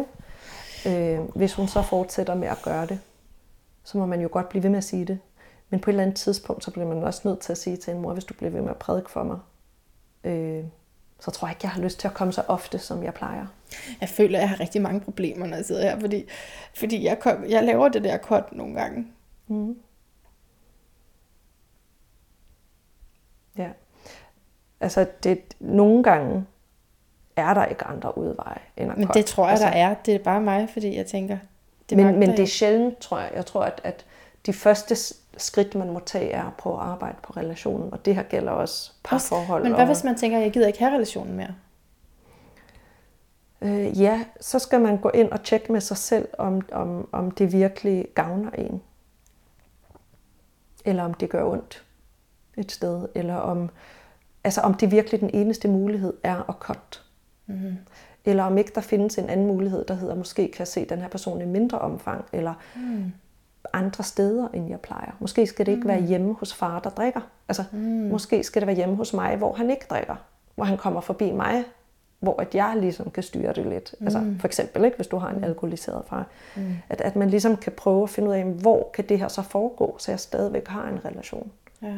Ikke? Øh, hvis hun så fortsætter med at gøre det, så må man jo godt blive ved med at sige det. Men på et eller andet tidspunkt, så bliver man også nødt til at sige til en mor, hvis du bliver ved med at prædike for mig, øh, så tror jeg ikke, jeg har lyst til at komme så ofte, som jeg plejer. Jeg føler, at jeg har rigtig mange problemer, når jeg sidder her, fordi, fordi jeg, kom, jeg laver det der cut nogle gange. Mm. Ja. Altså, det, nogle gange er der ikke andre udveje end at Men det tror jeg, altså, der er. Det er bare mig, fordi jeg tænker, det men, men det er sjældent, tror jeg. Jeg tror, at, at de første skridt, man må tage, er at prøve at arbejde på relationen. Og det her gælder også parforhold. Men hvad og, hvis man tænker, at jeg gider ikke have relationen mere? øh, Ja, så skal man gå ind og tjekke med sig selv, om, om, om det virkelig gavner en. Eller om det gør ondt et sted. Eller om, altså om det virkelig den eneste mulighed er at cut. Mm-hmm. Eller om ikke der findes en anden mulighed, der hedder, måske kan jeg se den her person i mindre omfang. Eller Mm. Andre steder, end jeg plejer. Måske skal det ikke mm. være hjemme hos far, der drikker. Altså, mm. måske skal det være hjemme hos mig, hvor han ikke drikker. Hvor han kommer forbi mig, hvor at jeg ligesom kan styre det lidt. Mm. Altså for eksempel, ikke, hvis du har en alkoholiseret far. Mm. At, at man ligesom kan prøve at finde ud af, hvor kan det her så foregå, så jeg stadigvæk har en relation. Ja.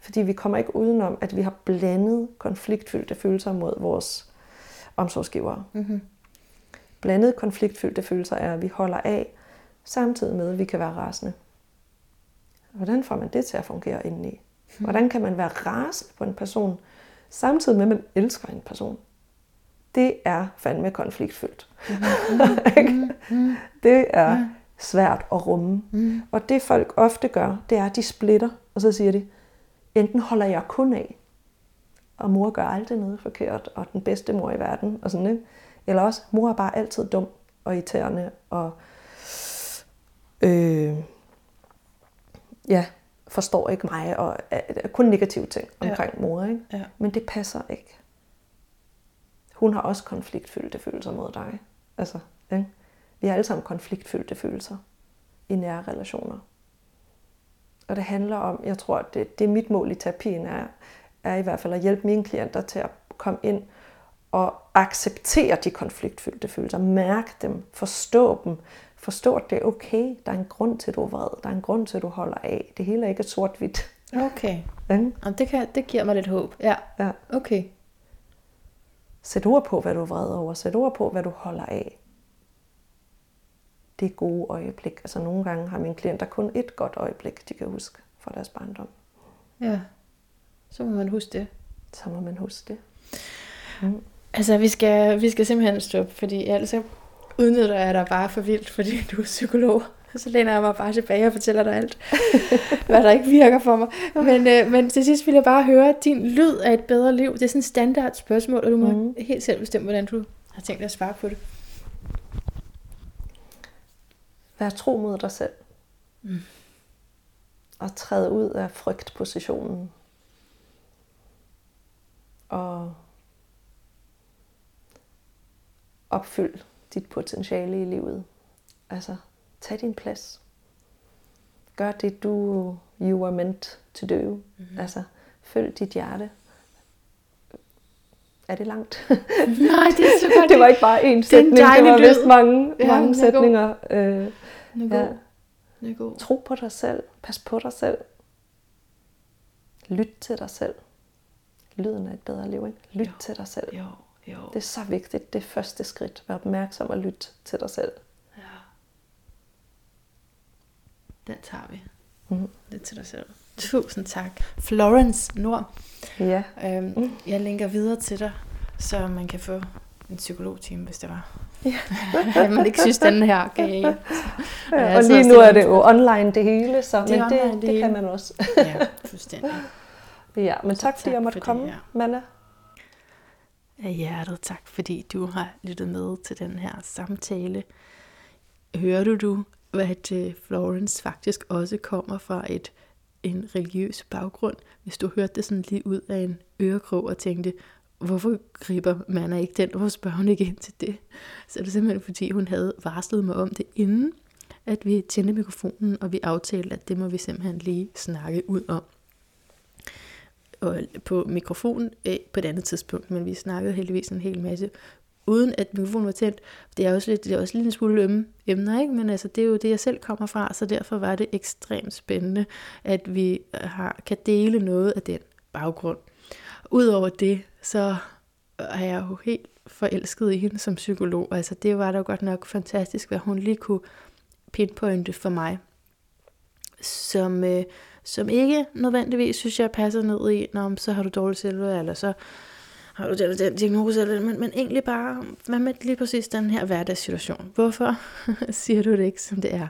Fordi vi kommer ikke udenom, at vi har blandet konfliktfyldte følelser mod vores omsorgsgivere. Mm-hmm. Blandet konfliktfyldte følelser er, at vi holder af, samtidig med, at vi kan være rasende. Hvordan får man det til at fungere indeni? Hvordan kan man være rasende på en person, samtidig med, at man elsker en person? Det er fandme konfliktfyldt. Det er svært at rumme. Mm. Og det folk ofte gør, det er, at de splitter, og så siger de, enten holder jeg kun af, og mor gør aldrig noget forkert, og den bedste mor i verden, og sådan, ikke? Eller også, mor er bare altid dum og irriterende, og øh, ja, forstår ikke mig, og er kun negative ting omkring ja. mor. Ikke? Ja. Men det passer ikke. Hun har også konfliktfyldte følelser mod dig. Altså, ikke? Vi har alle sammen konfliktfyldte følelser i nære relationer. Og det handler om, jeg tror, det, det er mit mål i terapien, er, er i hvert fald at hjælpe mine klienter til at komme ind og acceptere de konfliktfyldte følelser, mærke dem, forstå dem, forstå, at det er okay. Der er en grund til, at du er vred. Der er en grund til, at du holder af. Det hele er ikke sort-hvidt. Okay. Ja? det, kan, det giver mig lidt håb. Ja. ja. Okay. Sæt ord på, hvad du er vred over. Sæt ord på, hvad du holder af. Det er gode øjeblik. Altså nogle gange har mine klienter kun et godt øjeblik, de kan huske fra deres barndom. Ja. Så må man huske det. Så må man huske det. Mm. Altså, vi skal, vi skal simpelthen stoppe, fordi altså udnytter jeg dig bare for vildt, fordi du er psykolog. Så læner jeg mig bare tilbage og fortæller dig alt, hvad der ikke virker for mig. Men, øh, men til sidst vil jeg bare høre, din lyd af et bedre liv. Det er sådan et standard spørgsmål, og du må mm. helt selv bestemme, hvordan du har tænkt dig at svare på det. Vær tro mod dig selv. Mm. Og træde ud af frygtpositionen. Og opfyld dit potentiale i livet. Altså, tag din plads. Gør det, du you are meant to do. Mm-hmm. Altså, følg dit hjerte. Er det langt? Nej, det er så godt. det var ikke bare én sætning, det, var vist mange, ja, mange sætninger. Øh, ja. Tro på dig selv. Pas på dig selv. Lyt til dig selv. Lyden er et bedre liv, ikke? Lyt jo. til dig selv. Jo. Jo. Det er så vigtigt. Det første skridt. Vær opmærksom og lyt til dig selv. Ja. Den tager vi. Mm. Lidt til dig selv. Tusind tak. Florence Nord. Ja. Øhm, mm. Jeg linker videre til dig, så man kan få en psykologtime, hvis det var. Ja. man ikke synes, den her kan jeg. Ja, og lige nu er det jo online det hele, så det, men det, det, det kan man også. ja, fuldstændig. Ja, men tak, tak fordi jeg måtte komme, det, ja. Manna af hjertet. Tak fordi du har lyttet med til den her samtale. Hører du at øh, Florence faktisk også kommer fra et en religiøs baggrund, hvis du hørte det sådan lige ud af en ørekrog og tænkte, hvorfor griber man ikke den, hvorfor spørger hun ikke ind til det? Så er det simpelthen fordi, hun havde varslet mig om det inden, at vi tændte mikrofonen, og vi aftalte, at det må vi simpelthen lige snakke ud om og på mikrofon øh, på et andet tidspunkt, men vi snakkede heldigvis en hel masse, uden at mikrofonen var tændt. Det er også lidt, det er også lidt en smule ømme emner, ikke? men altså, det er jo det, jeg selv kommer fra, så derfor var det ekstremt spændende, at vi øh, har, kan dele noget af den baggrund. Udover det, så øh, er jeg jo helt forelsket i hende som psykolog. Altså, det var da godt nok fantastisk, hvad hun lige kunne pinpointe for mig. Som, øh, som ikke nødvendigvis synes jeg passer ned i, når så har du dårlig selvværd, eller så har du den, den diagnose, eller, men, men egentlig bare, hvad med lige præcis den her hverdagssituation? Hvorfor siger du det ikke, som det er?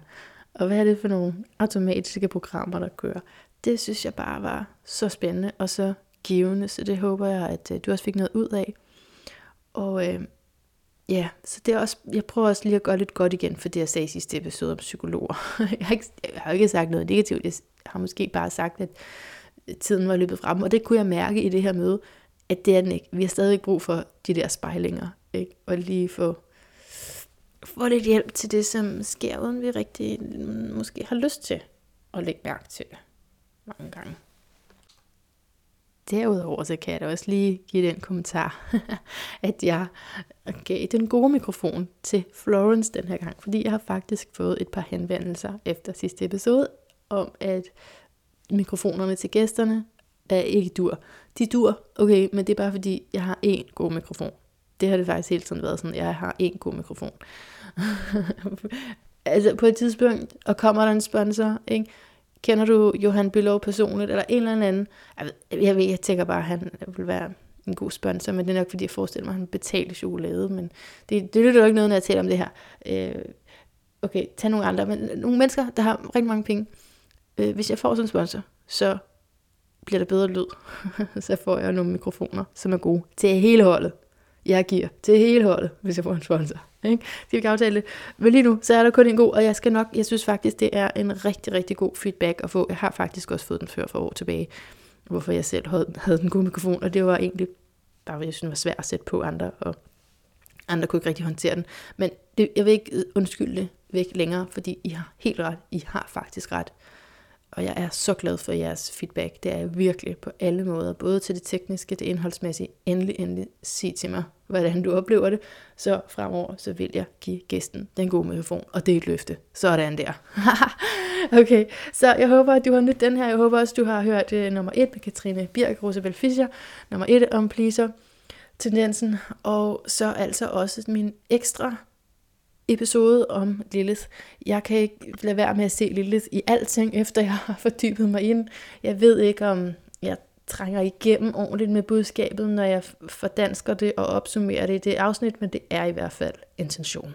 Og hvad er det for nogle automatiske programmer, der kører? Det synes jeg bare var så spændende og så givende, så det håber jeg, at øh, du også fik noget ud af. Og øh, ja, så det er også, jeg prøver også lige at gøre lidt godt igen for det, jeg sagde i sidste episode om psykologer. jeg, har ikke, jeg har ikke sagt noget negativt, jeg har måske bare sagt, at tiden var løbet frem, og det kunne jeg mærke i det her møde, at det er den ikke. Vi har stadig brug for de der spejlinger, ikke? og lige få få lidt hjælp til det, som sker, uden vi rigtig mm, måske har lyst til at lægge mærke til det mange gange. Derudover så kan jeg da også lige give den kommentar, at jeg gav den gode mikrofon til Florence den her gang, fordi jeg har faktisk fået et par henvendelser efter sidste episode om, at mikrofonerne til gæsterne er ikke dur. De dur, okay, men det er bare fordi, jeg har én god mikrofon. Det har det faktisk hele tiden været sådan, jeg har én god mikrofon. altså på et tidspunkt, og kommer der en sponsor, ikke? Kender du Johan Bylov personligt, eller en eller anden? Jeg ved, jeg, ved, jeg tænker bare, at han vil være en god sponsor, men det er nok fordi, jeg forestiller mig, at han betaler chokolade, men det, det er jo ikke noget, når jeg taler om det her. Øh, okay, tag nogle andre, men nogle mennesker, der har rigtig mange penge. Øh, hvis jeg får sådan en sponsor, så bliver der bedre lyd. så får jeg nogle mikrofoner, som er gode til hele holdet. Jeg giver til hele holdet, hvis jeg får en sponsor. Ikke? De vi ikke aftale det. Men lige nu, så er der kun en god, og jeg skal nok, jeg synes faktisk, det er en rigtig, rigtig god feedback at få. Jeg har faktisk også fået den før for år tilbage, hvorfor jeg selv havde, havde den gode mikrofon, og det var egentlig bare, jeg synes, det var svært at sætte på andre, og andre kunne ikke rigtig håndtere den. Men det, jeg vil ikke øh, undskylde det væk længere, fordi I har helt ret. I har faktisk ret. Og jeg er så glad for jeres feedback. Det er jeg virkelig på alle måder. Både til det tekniske, det indholdsmæssige. Endelig, endelig sig til mig, hvordan du oplever det. Så fremover, så vil jeg give gæsten den gode mikrofon. Og det er et løfte. Sådan der. okay, så jeg håber, at du har nydt den her. Jeg håber også, du har hørt uh, nummer 1 med Katrine Birk Rosabel Fischer. Nummer 1 om pleaser tendensen. Og så altså også min ekstra episode om Lilith. Jeg kan ikke lade være med at se Lilith i alting, efter jeg har fordybet mig ind. Jeg ved ikke, om jeg trænger igennem ordentligt med budskabet, når jeg fordansker det og opsummerer det i det afsnit, men det er i hvert fald intention.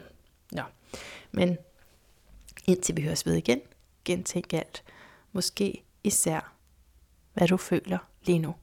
Nå. Men indtil vi høres ved igen, gentænk alt. Måske især, hvad du føler lige nu.